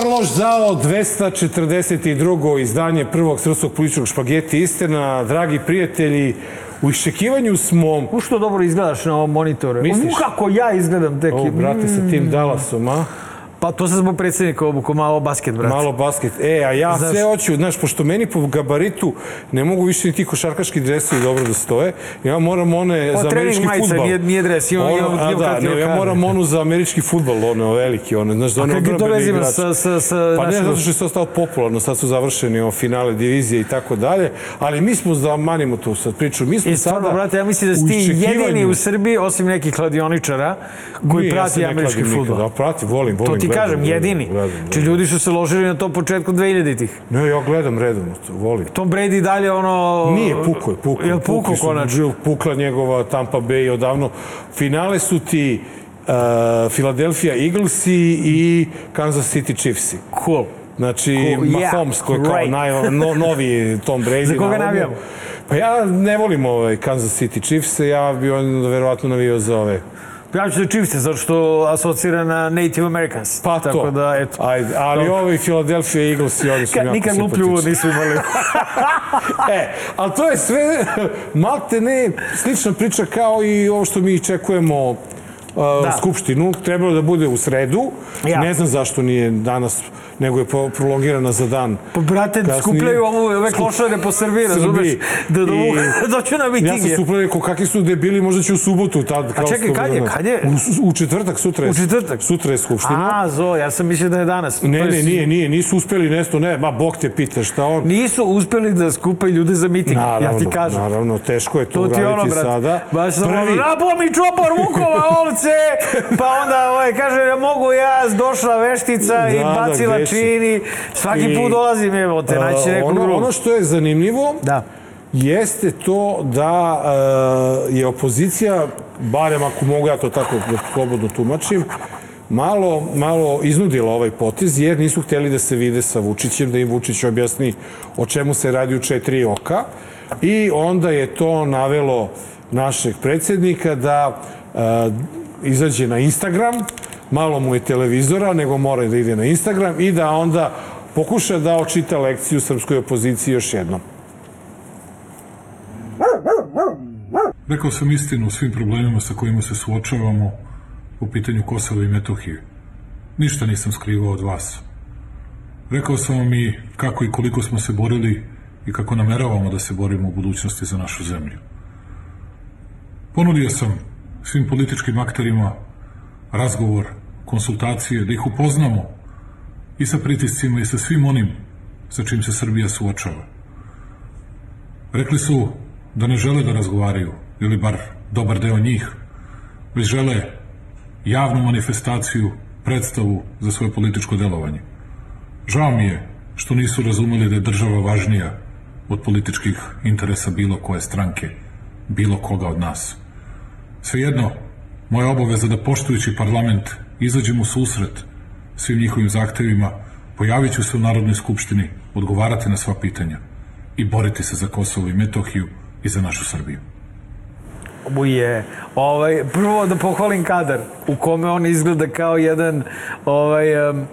Dobar loš zao, 242. izdanje prvog srpskog političkog špageti istina. Dragi prijatelji, u iščekivanju smo... U što dobro izgledaš na ovom monitoru. Misliš? U kako ja izgledam tek. O, brate, sa tim Dallasom, a? Pa to se zbog predsjednika obuku, malo basket, brate. Malo basket. E, a ja Znaš- sve hoću, znaš, pošto meni po gabaritu ne mogu više ni ti košarkaški dresovi dobro da stoje, ja moram one O, za američki majica, futbal. nije- nije dres, imam- imam- imam da, ne, ja moram onu za američki futbal, one veliki, one, znaš, da one vezima igrači. sa, sa, sa Pa ne, zato što je to stalo popularno, sad su završeni o finale divizije i tako dalje, ali mi smo, da manimo tu sad priču, mi smo I stvarno, sada brate, ja mislim da si ti jedini u Srbiji, osim nekih kladioničara, koji prati američki futbol. Da, prati, volim, volim. Gledam, kažem, gledam, jedini. gledam, Či gledam. ljudi su se ložili na to početkom 2000-ih. Ne, ja gledam redovno, to, volim. Tom Brady dalje ono... Nije, puko je, puko. Jel puko konačno? Pukla njegova Tampa Bay odavno. Finale su ti uh, Philadelphia Eaglesi i Kansas City Chiefsi. Cool. Znači, Cool, yeah, Mahomes koji je kao great. naj, no, novi Tom Brady. Za koga navijamo? Pa ja ne volim ovaj Kansas City Chiefs, ja bi on verovatno navio za ove. Ja ću da Chiefs, zato što asocira na Native Americans. Pa Tako to. da, eto. Ajde, ali Dobro. ovi Philadelphia Eagles i oni su Ka, jako nikad luplju nisu imali. E, ali to je sve, malte ne, slična priča kao i ovo što mi čekujemo uh, Da. skupštinu. Trebalo da bude u sredu. Ja. Ne znam zašto nije danas, nego je prolongirana za dan. Pa, brate, Kasnije. skupljaju ovo, ove Skup- klošare po Srbiji, razumeš? Da, da, mogu- I- doću na Ja sam super rekao, kakvi su debili, možda će u subotu. Tad, kao čekaj, kad je, kad je? U, u četvrtak, sutra je. U četvrtak? Sutra je skupština. A, zo, ja sam mislio da je danas. ne, ne, nije, nije, nisu uspeli nešto, ne, ma, Bog te pita šta on. Nisu uspeli da skupe ljude za miting, ja ti kažem. Naravno, teško je to, To ono, uraditi brate. sada. Baš sam ono, Prvi, nabo mi čopor Vukova ovce, pa onda ovaj, kaže, ja mogu ja, došla veštica i Da, da, bacila si? Čini. Svaki I, put dolazim, evo te, naći nekog ono, ono što je zanimljivo Da. jeste to da uh, je opozicija, barem ako mogu ja to tako slobodno tumačim, malo, malo iznudila ovaj potez jer nisu hteli da se vide sa Vučićem, da im Vučić objasni o čemu se radi u četiri oka i onda je to navelo našeg predsjednika da uh, izađe na Instagram, malo mu je televizora, nego mora da ide na Instagram i da onda pokuša da očita lekciju srpskoj opoziciji još jednom. Rekao sam istinu o svim problemima sa kojima se suočavamo po pitanju Kosova i Metohije. Ništa nisam skrivao od vas. Rekao sam vam i kako i koliko smo se borili i kako nameravamo da se borimo u budućnosti za našu zemlju. Ponudio sam svim političkim akterima razgovor, konsultacije, da ih upoznamo i sa pritiscima i sa svim onim sa čim se Srbija suočava. Rekli su da ne žele da razgovaraju, ili bar dobar deo njih, već žele javnu manifestaciju, predstavu za svoje političko delovanje. Žao mi je što nisu razumeli da je država važnija od političkih interesa bilo koje stranke, bilo koga od nas. Svejedno, moja obaveza da poštujući parlament izađem u susret svim njihovim zahtevima, pojavit ću se u Narodnoj skupštini, odgovarati na sva pitanja i boriti se za Kosovo i Metohiju i za našu Srbiju. Uje, ovaj, prvo da pohvalim kadar u kome on izgleda kao jedan ovaj, em,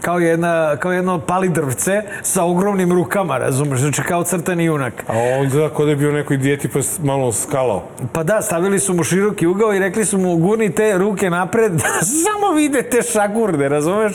kao, jedna, kao jedno palidrvce sa ogromnim rukama, razumeš, znači kao crtani junak. A on gleda kod da je bio nekoj dijeti pa malo skalao. Pa da, stavili su mu široki ugao i rekli su mu gurni te ruke napred da samo vide te šagurde, razumeš?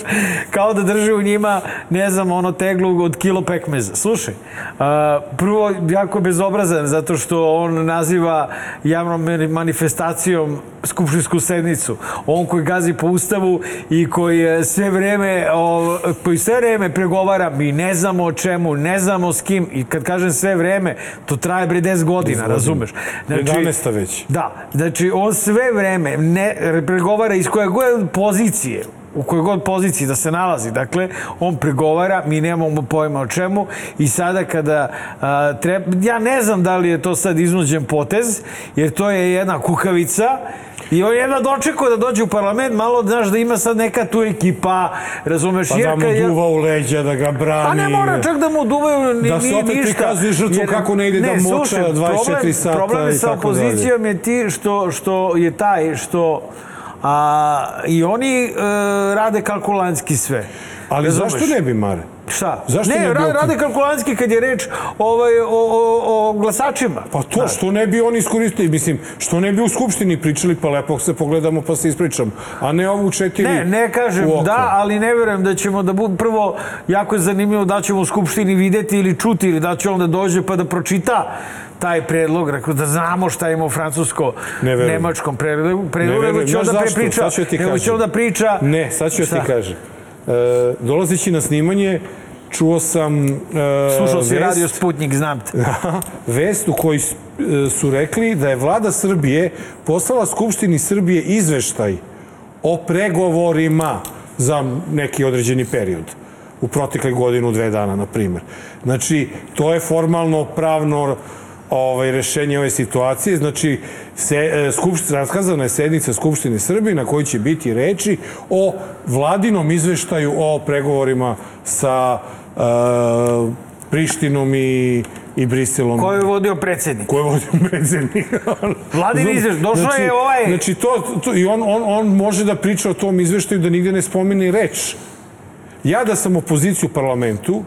Kao da drži u njima, ne znam, ono teglu od kilo pekmeza. Slušaj, a, prvo, jako bezobrazan zato što on naziva javnom mani- manifestacijom skupštinsku sednicu. On koji gazi po ustavu i koji sve vreme, o, koji sve vreme pregovara, mi ne znamo o čemu, ne znamo s kim i kad kažem sve vreme, to traje bre 10 godina, razumeš? 11. već. Da, znači on sve vreme ne pregovara iz koje god pozicije, u kojoj god poziciji da se nalazi. Dakle, on pregovara, mi nemamo pojma o čemu i sada kada a, treba, ja ne znam da li je to sad iznuđen potez, jer to je jedna kukavica I on jedva dočekao da dođe u parlament, malo, znaš, da ima sad neka tu ekipa, razumeš? Pa da mu je- duva u leđa, da ga brani. Pa ne mora čak da mu duvaju ni, Da se ni opet ništa. prikazuje žrtvu kako ne ide da moča slušaj, 24 problem, sata Problem i sa tako dalje. opozicijom je ti što, što je taj što A, I oni e, rade kalkulantski sve. Ali Razumeš? zašto ne bi, Mare? Šta? Zašto ne, ne bi ra- rade kalkulantski kad je reč ovaj, o, o, o glasačima. Pa to, što ne bi oni iskoristili, mislim, što ne bi u Skupštini pričali, pa lepo se pogledamo pa se ispričamo, a ne ovu četiri Ne, ne kažem da, ali ne verujem da ćemo da budu, prvo, jako je zanimljivo da ćemo u Skupštini videti ili čuti ili da će on da dođe pa da pročita taj predlog, rekao da znamo šta ima u francusko-nemačkom predlogu, predlogu Ne nego verujem. će on Znaš da zašto? prepriča, Sad ću ja ti nego će kažem. on da priča... Ne, sad ću Šta? ti kažem. E, dolazeći na snimanje, čuo sam... E, Slušao si vest- radio Sputnik, znam te. vest u kojoj e, su rekli da je vlada Srbije poslala Skupštini Srbije izveštaj o pregovorima za neki određeni period u protekle godinu, dve dana, na primer. Znači, to je formalno, pravno ovaj, rešenje ove situacije. Znači, se, e, skupšt, raskazana je sednica Skupštine Srbije na kojoj će biti reči o vladinom izveštaju o pregovorima sa e, Prištinom i, i Briselom. Ko je vodio predsednik? Ko je vodio predsednik? Vladin izveštaj, došao je ovaj- Znači, to, to, i on, on, on može da priča o tom izveštaju da nigde ne spomene reč. Ja da sam opozicija u parlamentu,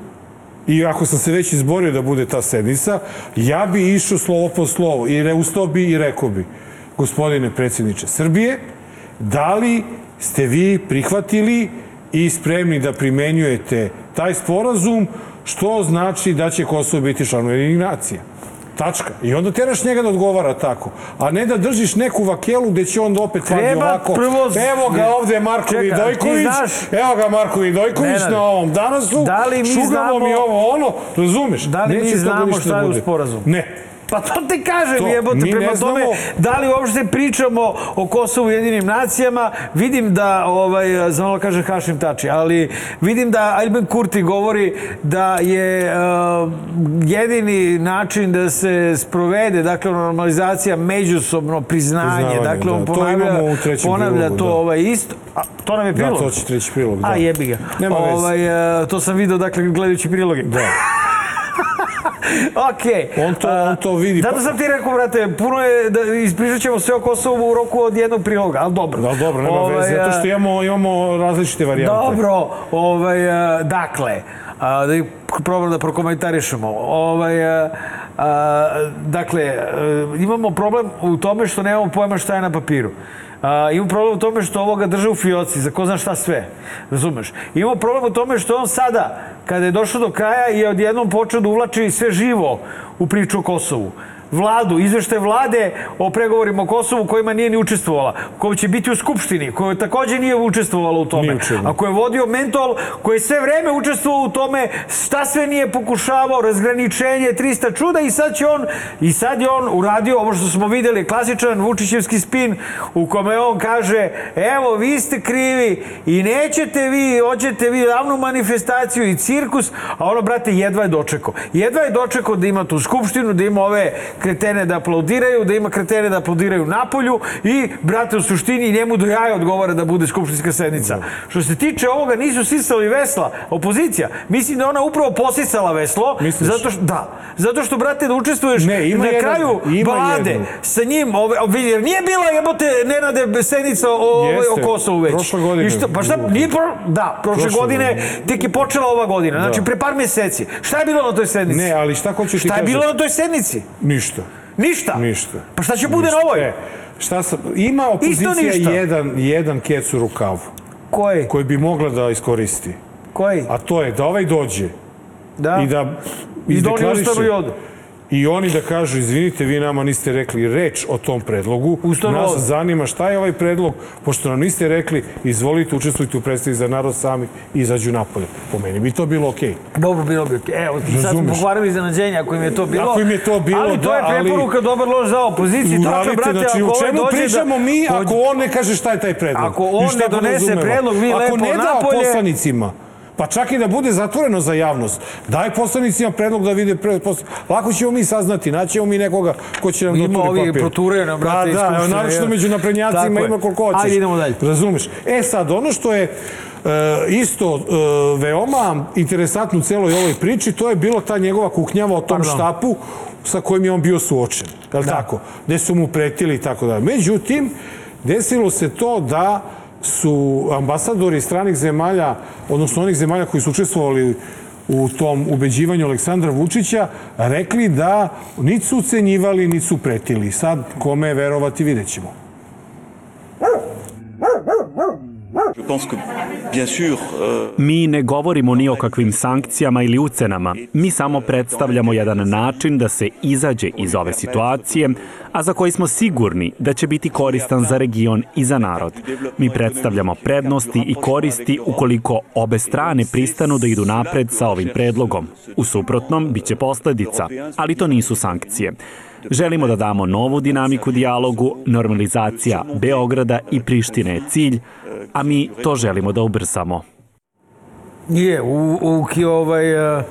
i ako sam se već izborio da bude ta sednica, ja bi išao slovo po slovo i re, ustao bi i rekao bi, gospodine predsjedniče Srbije, da li ste vi prihvatili i spremni da primenjujete taj sporazum, što znači da će Kosovo biti član Ujedinjenih nacija. Tačka. I onda teraš njega da odgovara tako. A ne da držiš neku vakelu gde će onda opet vadi ovako. prvo- Evo ga ovde Marko Čekaj, Vidojković. znaš- Evo ga Marko Vidojković na ovom danasu. da li mi šugamo znamo- mi ovo ono. Razumeš? Da li mi Neće toga znamo šta je u sporazumu? Ne. Pa to ti kažem, To, jebote, prema tome, da li uopšte pričamo o Kosovu i jedinim nacijama, vidim da, ovaj, znam da kaže Hašim Tači, ali vidim da Albin Kurti govori da je uh, jedini način da se sprovede, dakle, normalizacija, međusobno priznanje, Priznavanje, dakle, on da. To ponavlja, trećem ponavlja prilogu, to da. ovaj, isto, a, to nam je Da, prilog. to će treći prilog. Da. A jebi ga. Nema ovaj, uh, to sam video, dakle, gledajući priloge. Da. Okej. On to- on to vidi. Zato sam ti rekao, brate, puno je, da ispričat ćemo sve o Kosovu u roku od jednog priloga, ali dobro. Da, dobro, nema Ovaj, veze. Zato što imamo, imamo različite varijante. Dobro, ovaj, dakle, a, da ih probam da prokomentarišemo. Ovaj, a, a, dakle, a, imamo problem u tome što nemamo pojma šta je na papiru. A, imamo problem u tome što ovoga drže u fioci, za ko zna šta sve. Razumeš? Imamo problem u tome što on sada, kada je došao do kraja, je odjednom počeo da uvlači sve živo u priču o Kosovu vladu, izveštaj vlade o pregovorima o Kosovu kojima nije ni učestvovala, koja će biti u Skupštini, koja takođe nije učestvovala u tome, a koja je vodio mentol, koji je sve vreme učestvovao u tome, šta sve nije pokušavao, razgraničenje, 300 čuda i sad će on, i sad je on uradio ovo što smo videli, klasičan Vučićevski spin u kome on kaže, evo vi ste krivi i nećete vi, hoćete vi javnu manifestaciju i cirkus, a ono, brate, jedva je dočekao. Jedva je dočekao da ima tu skupštinu, da ima ove kretene da aplaudiraju, da ima kretene da aplaudiraju napolju i, brate, u suštini njemu do jaja odgovara da bude skupštinska sednica. Što se tiče ovoga, nisu sisali vesla, opozicija. Mislim da ona upravo posisala veslo, Misliš? zato što, da, zato što, brate, da učestvuješ Ne, ima na jedan- kraju ima balade jednu. sa njim, ove, ove, jer nije bila jebote Nenade sednica o, Jeste, o Kosovu već. prošle godine. I šta, pa šta, nije pro, da, prošle, Prošle godine, godine. tek je počela ova godina, znači pre par meseci. Šta je bilo na toj sednici? Ne, ali šta hoću ti Šta je bilo na toj sednici? Ništa. Ništa. Ništa. Pa šta će bude na ovoj? E, šta sam, ima opozicija ništa. jedan, jedan kec u rukavu Koji? koji bi mogla da iskoristi. Koji? A to je da ovaj dođe Da. i da I da oni izdeklariše- ustanu i odu. I oni da kažu, izvinite, vi nama niste rekli reč o tom predlogu. Ustanu Nas zanima šta je ovaj predlog, pošto nam niste rekli, izvolite, učestvujte u predstavi za narod sami i izađu napolje. Po meni bi to bilo okej. Dobro, bilo bi okej. Evo, sad smo Razumeš. pokvarili iznenađenje ako im je to bilo. Ako im je to bilo, ali to da, je ali- preporuka dobar loš za opoziciju. Tačno, brate, znači, ako o ovaj čemu dođe pričamo da, mi ako on ne kaže šta je taj predlog? Ako on ne donese predlog, vi ako lepo ne da napolje- poslanicima, pa čak i da bude zatvoreno za javnost, daj poslanicima predlog da vide pre, posle. Lako ćemo mi saznati, naćemo mi nekoga ko će nam Ima doturi ovi papir. proturaju nam, brate, iz Da, da, naročito je. među naprednjacima ima koliko hoćeš. Ajde, idemo dalje. Razumeš? E sad, ono što je e, isto e, veoma interesantno u celoj ovoj priči, to je bilo ta njegova kuknjava o tom Pardon. štapu sa kojim je on bio suočen. Je li tako? Gde su mu pretili i tako dalje. Međutim, desilo se to da su ambasadori stranih zemalja, odnosno onih zemalja koji su učestvovali u tom ubeđivanju Aleksandra Vučića, rekli da niti su ucenjivali, niti su pretili. Sad, kome verovati, vidjet ćemo. Mi ne govorimo ni o kakvim sankcijama ili ucenama. Mi samo predstavljamo jedan način da se izađe iz ove situacije, a za koji smo sigurni da će biti koristan za region i za narod. Mi predstavljamo prednosti i koristi ukoliko obe strane pristanu da idu napred sa ovim predlogom. U suprotnom, bit će posledica, ali to nisu sankcije. Želimo da damo novu dinamiku dijalogu, normalizacija Beograda i Prištine je cilj, a mi to želimo da ubrzamo. Nije, u, u, ki- ovaj, uh,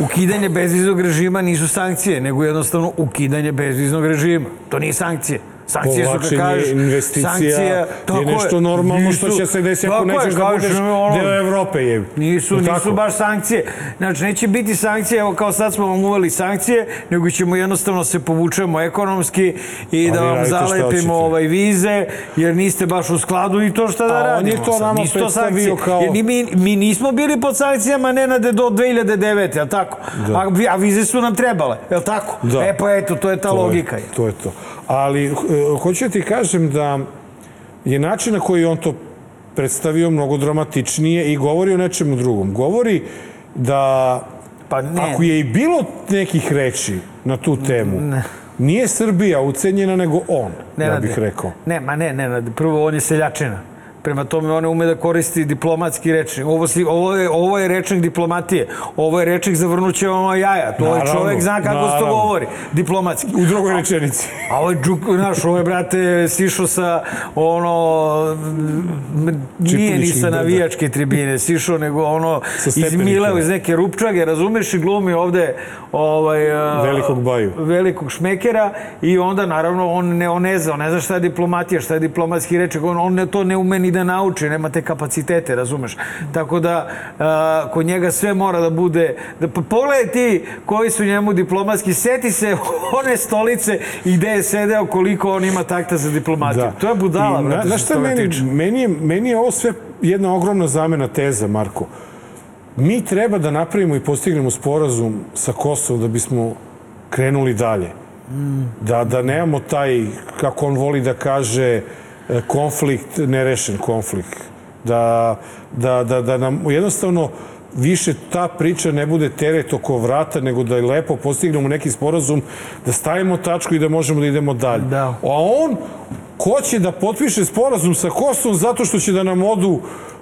ukidanje bezviznog režima nisu sankcije, nego jednostavno ukidanje bezviznog režima. To nije sankcije. Sankcije su, Povlačenje kažeš, investicija sankcija, tako je nešto normalno što nisu- će se desiti ako je, nećeš da budeš ono, deo Evrope. Je. Nisu, Je li nisu baš sankcije. Znači, neće biti sankcije, evo kao sad smo vam uveli sankcije, nego ćemo jednostavno se povučemo ekonomski i da vi vam radite šta zalepimo ovaj vize, jer niste baš u skladu i to šta da A on radimo. je to nama predstavio kao- Jer mi, mi nismo bili pod sankcijama Nenade do 2009. Jel tako? Da. A, a vize su nam trebale, jel tako? Da. E pa eto, to je ta To je- logika. To je to. Ali, eh, hoću da ti kažem da je način na koji on to predstavio mnogo dramatičnije i govori o nečemu drugom. Govori da Pa ne. ako je i bilo nekih reči na tu temu, nije Srbija ucenjena, nego on, ja Nenade. bih rekao. Ne, ma ne, ne, prvo on je seljačina. Prema tome on ne ume da koristi diplomatski rečnik. Ovo, si, ovo, je, ovo je rečnik diplomatije. Ovo je rečnik za vrnuće ono jaja. To je Naravno, čovek zna kako se to naravno. govori. Diplomatski. U drugoj rečenici. A ovo je džuk, znaš, ovo je, brate, sišao sa, ono, nije ni sa da, da. navijačke tribine, sišao, nego ono, iz. Mileo, iz neke rupčage, razumeš, i glumi ovde, ovaj, a, Velikog baju. velikog šmekera i onda, naravno, on ne, on ne zna, on ne zna šta je diplomatija, šta je diplomatski rečnik, on, on ne, to ne ume ni da nauči, nema te kapacitete, razumeš? Tako da, a, kod njega sve mora da bude, da, pa pogledaj ti koji su njemu diplomatski, seti se one stolice i gde je sedeo, koliko on ima takta za diplomatiju. To je budala, I brate, na što šta meni, tiče. meni, je, meni je ovo sve jedna ogromna zamena teza, Marko. Mi treba da napravimo i postignemo sporazum sa Kosovom da bismo krenuli dalje. Da, da nemamo taj, kako on voli da kaže, e, konflikt, nerešen konflikt. Da, da, da, da nam jednostavno više ta priča ne bude teret oko vrata, nego da je lepo postignemo neki sporazum, da stavimo tačku i da možemo da idemo dalje. Da. A on hoće da potpiše sporazum sa Kosovom zato što će da nam odu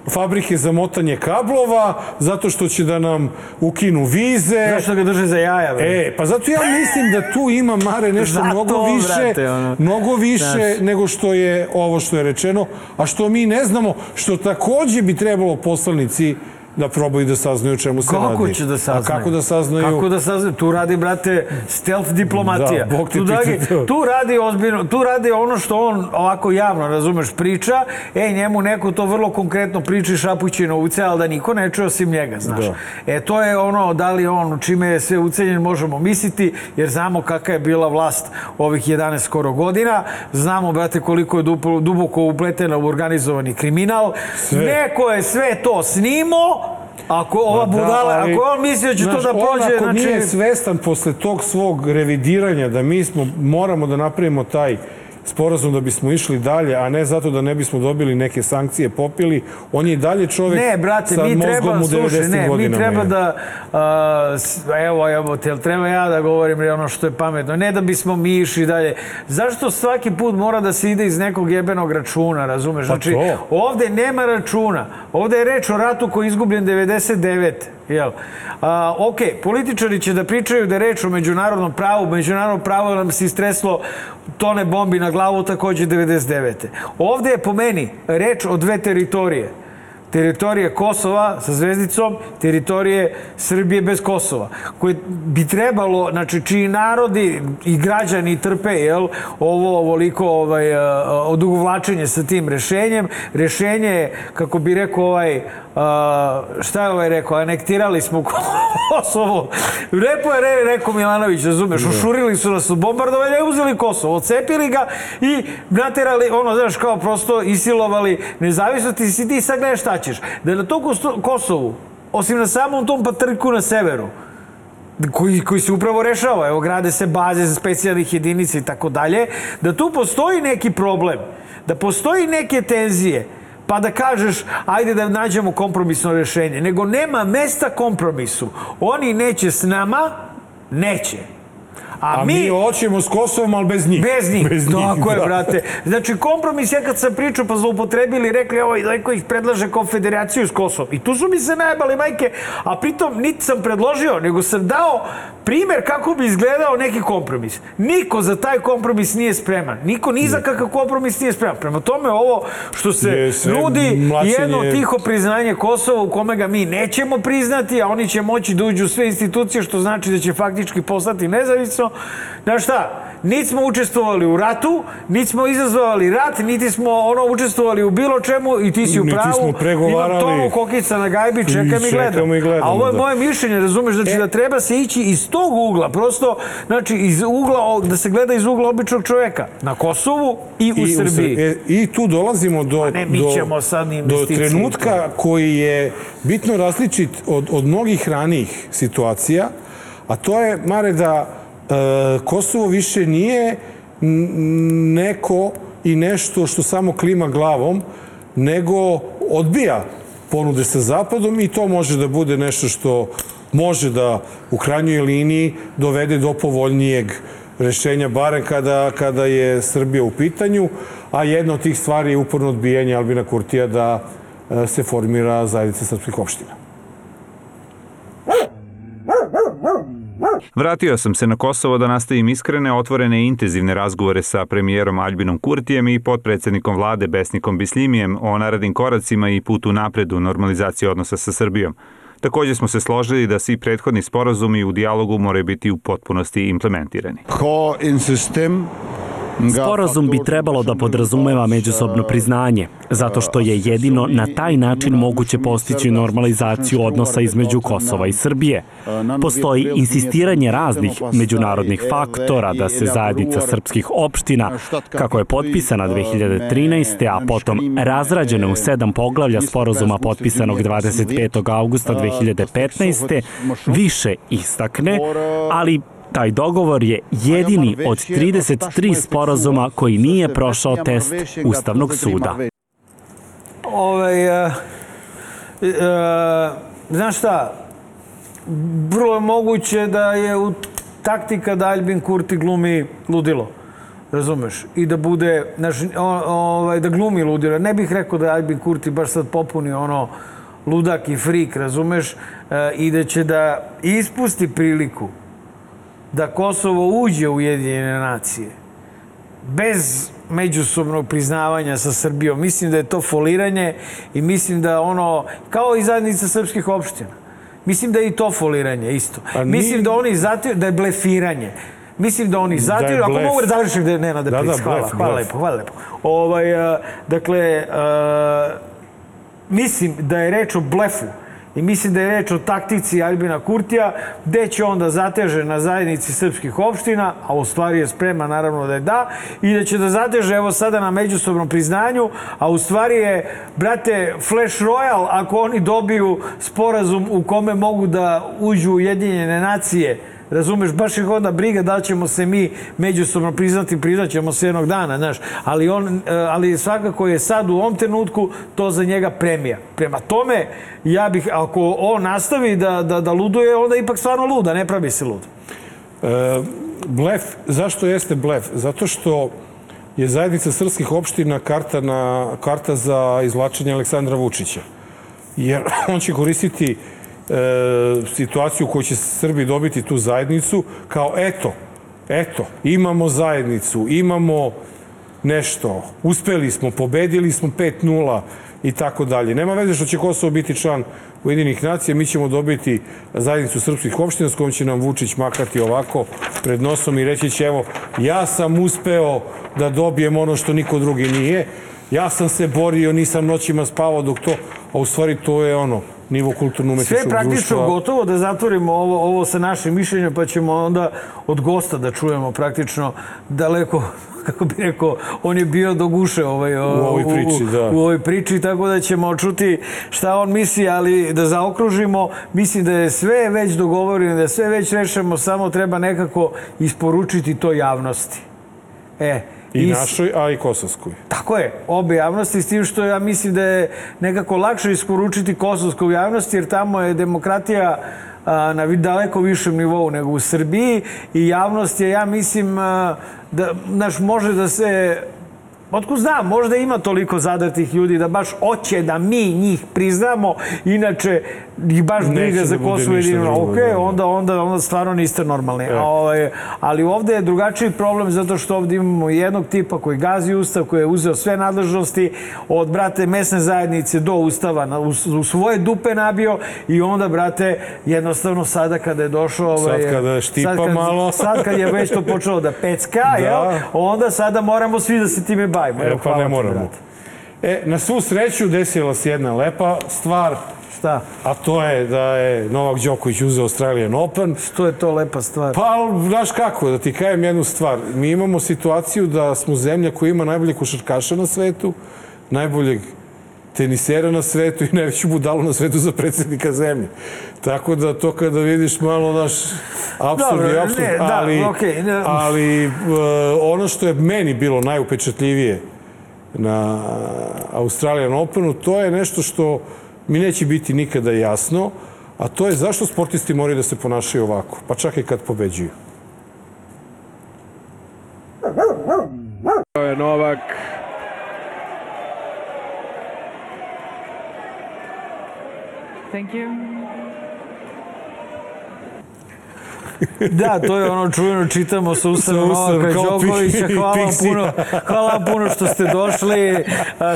fabrike za motanje kablova, zato što će da nam ukinu vize. Zašto ga drže za jaja, bre? E, pa zato ja mislim da tu ima Mare nešto Zato, mnogo više, brate, ono. mnogo više Znaš. nego što je ovo što je rečeno, a što mi ne znamo, što takođe bi trebalo poslanici da probaju da saznaju o čemu se radi. Kako će da saznaju? A kako da saznaju? Kako da saznaju? Tu radi, brate, stealth diplomatija. Da, Bog te tu, to. tu radi ozbiljno, tu radi ono što on ovako javno, razumeš, priča, e, njemu neko to vrlo konkretno priča i šapući na uce, ali da niko ne čuje osim njega, znaš. Da. E, to je ono, da li on, čime je sve ucenjen, možemo misliti, jer znamo kakva je bila vlast ovih 11 skoro godina, znamo, brate, koliko je duplo, duboko upletena u organizovani kriminal, neko je sve to snimao, Ako ova Pa da, budala, ali, ako on mislio da će to znaš, da on prođe, ako znači... nije svestan posle tog svog revidiranja da mi smo, moramo da napravimo taj sporazum da bismo išli dalje, a ne zato da ne bismo dobili neke sankcije, popili. On je i dalje čovek Ne, brate, sa mi mozgom treba, u 90. slušaj, ne, mi godinama. treba je. da, a, evo, evo, te, jel treba ja da govorim ono što je pametno, ne da bismo mi išli dalje. Zašto svaki put mora da se ide iz nekog jebenog računa, razumeš? Znači, Pa to. ovde nema računa, ovde je reč o ratu koji je izgubljen 99. Jel? A, ok, političari će da pričaju da je reč o međunarodnom pravu, međunarodno pravo nam se istreslo tone bombi na glavu takođe 99. Ovde je po meni reč o dve teritorije teritorije Kosova sa zvezdicom, teritorije Srbije bez Kosova, koje bi trebalo, znači čiji narodi i građani trpe, jel, ovo ovoliko ovaj, eh, odugovlačenje sa tim rešenjem. Rešenje je, kako bi rekao ovaj šta je ovaj rekao, anektirali smo Kosovo. Repo je re, rekao Milanović, razumeš, ušurili su nas u bombardovanje, uzeli Kosovo, ocepili ga i naterali, ono, znaš, kao prosto isilovali nezavisnosti i si ti sad gledaš šta ćeš. Da je na to Kosovu, osim na samom tom patrku na severu, koji, koji se upravo rešava. Evo, grade se baze za specijalnih jedinica i tako dalje. Da tu postoji neki problem, da postoji neke tenzije, pa da kažeš, ajde da nađemo kompromisno rešenje. Nego nema mesta kompromisu. Oni neće s nama, neće. A, A mi, mi hoćemo s Kosovom, ali bez njih. Bez njih. Bez njih Tako je, da. brate. Znači, kompromis, ja kad sam pričao, pa zloupotrebili, rekli, ovaj, neko ih predlaže konfederaciju s Kosovom. I tu su mi se najbali, majke, a pritom niti sam predložio, nego sam dao primer kako bi izgledao neki kompromis. Niko za taj kompromis nije spreman. Niko ni za kakav kompromis nije spreman. Prema tome, ovo što se nudi mlačenje... jedno tiho priznanje Kosova u kome ga mi nećemo priznati, a oni će moći da uđu sve institucije, što znači da će faktički postati nezavisno. Znaš šta, niti smo učestvovali u ratu, niti smo izazvali rat, niti smo ono učestvovali u bilo čemu i ti si u pravu. Niti smo pregovarali. Imam tomu kokica na gajbi, čekam i, i gledam. I gledam. A ovo je da. moje mišljenje, razumeš, znači e. da treba se ići iz tog ugla, prosto, znači iz ugla, da se gleda iz ugla običnog čoveka, na Kosovu i u I Srbiji. U, e, I tu dolazimo do, ne, sad do trenutka koji je bitno različit od, od mnogih ranijih situacija, a to je, Mare, da Kosovo više nije neko i nešto što samo klima glavom, nego odbija ponude sa Zapadom i to može da bude nešto što može da u krajnjoj liniji dovede do povoljnijeg rešenja, barem kada, kada je Srbija u pitanju, a jedna od tih stvari je uporno odbijanje Albina Kurtija da e, se formira zajednica srpskih opština. Vratio sam se na Kosovo da nastavim iskrene, otvorene i intenzivne razgovore sa premijerom Albinom Kurtijem i potpredsednikom vlade Besnikom Bislimijem o narednim koracima i putu napred u normalizaciji odnosa sa Srbijom. Takođe smo se složili da svi prethodni sporazumi u dijalogu moraju biti u potpunosti implementirani. Ko in sistem Sporazum bi trebalo da podrazumeva međusobno priznanje, zato što je jedino na taj način moguće postići normalizaciju odnosa između Kosova i Srbije. Postoji insistiranje raznih međunarodnih faktora da se zajednica srpskih opština, kako je potpisana 2013. a potom razrađena u sedam poglavlja sporazuma potpisanog 25. augusta 2015. više istakne, ali Taj dogovor je jedini od 33 sporazuma koji nije prošao test Ustavnog suda. Ovaj, uh, uh, znaš šta, vrlo je moguće da je u taktika da Albin Kurti glumi ludilo. Razumeš? I da bude, znaš, ovaj, da glumi ludilo. Ne bih rekao da Albin Kurti baš sad popuni ono ludak i frik, razumeš? E, I da će da ispusti priliku da Kosovo uđe u Ujedinjene nacije bez međusobnog priznavanja sa Srbijom. Mislim da je to foliranje i mislim da ono, kao i zajednica srpskih opština, mislim da je i to foliranje isto. Pa ni... Mislim da oni zatiru, da je blefiranje. Mislim da oni zatiru, da ako mogu da završim da ne nade da, da, hvala, blef, hvala blef. lepo, hvala lepo. Ovaj, dakle, uh, mislim da je reč o blefu I mislim da je reč o taktici Albina Kurtija, gde će onda zateže na zajednici srpskih opština, a u stvari je sprema naravno da je da, i da će da zateže evo sada na međusobnom priznanju, a u stvari je, brate, Flash Royal, ako oni dobiju sporazum u kome mogu da uđu u Jedinjene nacije, Razumeš, baš ih onda briga da ćemo se mi međusobno priznati, priznaćemo se jednog dana, znaš. Ali, on, e, ali svakako je sad u ovom trenutku to za njega premija. Prema tome, ja bih, ako on nastavi da, da, da luduje, onda ipak stvarno luda, ne pravi se lud. E, blef, zašto jeste blef? Zato što je zajednica srpskih opština karta, na, karta za izvlačenje Aleksandra Vučića. Jer on će koristiti situaciju u kojoj će Srbi dobiti tu zajednicu, kao eto, eto, imamo zajednicu, imamo nešto, uspeli smo, pobedili smo 5-0 i tako dalje. Nema veze što će Kosovo biti član Ujedinih nacija, mi ćemo dobiti zajednicu srpskih opština s kojom će nam Vučić makati ovako pred nosom i reći će evo, ja sam uspeo da dobijem ono što niko drugi nije, ja sam se borio, nisam noćima spavao dok to, a u stvari to je ono, nivo Sve je kulturno-umetničkog praktično društva. gotovo da zatvorimo ovo, ovo sa našim mišljenjem, pa ćemo onda od gosta da čujemo praktično daleko kako bi rekao, on je bio do guše ovaj, u ovoj priči, da. u ovoj priči, tako da ćemo čuti šta on misli, ali da zaokružimo, mislim da je sve već dogovoreno, da je sve već rešeno, samo treba nekako isporučiti to javnosti. E, I našoj, a i kosovskoj. Tako je, obe javnosti, s tim što ja mislim da je nekako lakše isporučiti kosovskoj javnosti, jer tamo je demokratija na daleko višem nivou nego u Srbiji i javnost je, ja mislim, da naš može da se Otkud znam, možda ima toliko zadatih ljudi da baš hoće da mi njih priznamo, inače ih baš briga za da bude Kosovo i drugo, Ok, da, da. onda, onda, onda stvarno niste normalni. A, ovaj, ali ovde je drugačiji problem zato što ovde imamo jednog tipa koji gazi ustav, koji je uzeo sve nadležnosti od, brate, mesne zajednice do ustava, na, u, u svoje dupe nabio i onda, brate, jednostavno sada kada je došao... Ovaj, Sad kada štipa sad kad, malo. Sad kad je već to počelo da pecka, Da. jel? Onda sada moramo svi da se time bavimo. E, pa ne ti, moramo. brate. E, na svu sreću desila se jedna lepa stvar, Šta? a to je da je Novak Đoković uzeo Australian Open. Što je to lepa stvar? Pa, znaš kako, da ti kajem jednu stvar. Mi imamo situaciju da smo zemlja koja ima najbolje košarkaša na svetu, najboljeg tenisera na svetu i najveću budalu na svetu za predsjednika zemlje. Tako da to kada vidiš malo naš Dobro, i apsurd, ne, da, ali, okej, ne. ali uh, ono što je meni bilo najupečatljivije na Australian Openu, to je nešto što mi neće biti nikada jasno, a to je zašto sportisti moraju da se ponašaju ovako, pa čak i kad pobeđuju. To je Novak. Thank you. Da, to je ono čujeno, čitamo sa Ustava, Novaka Đokovića. Hvala vam puno, hvala vam puno što ste došli.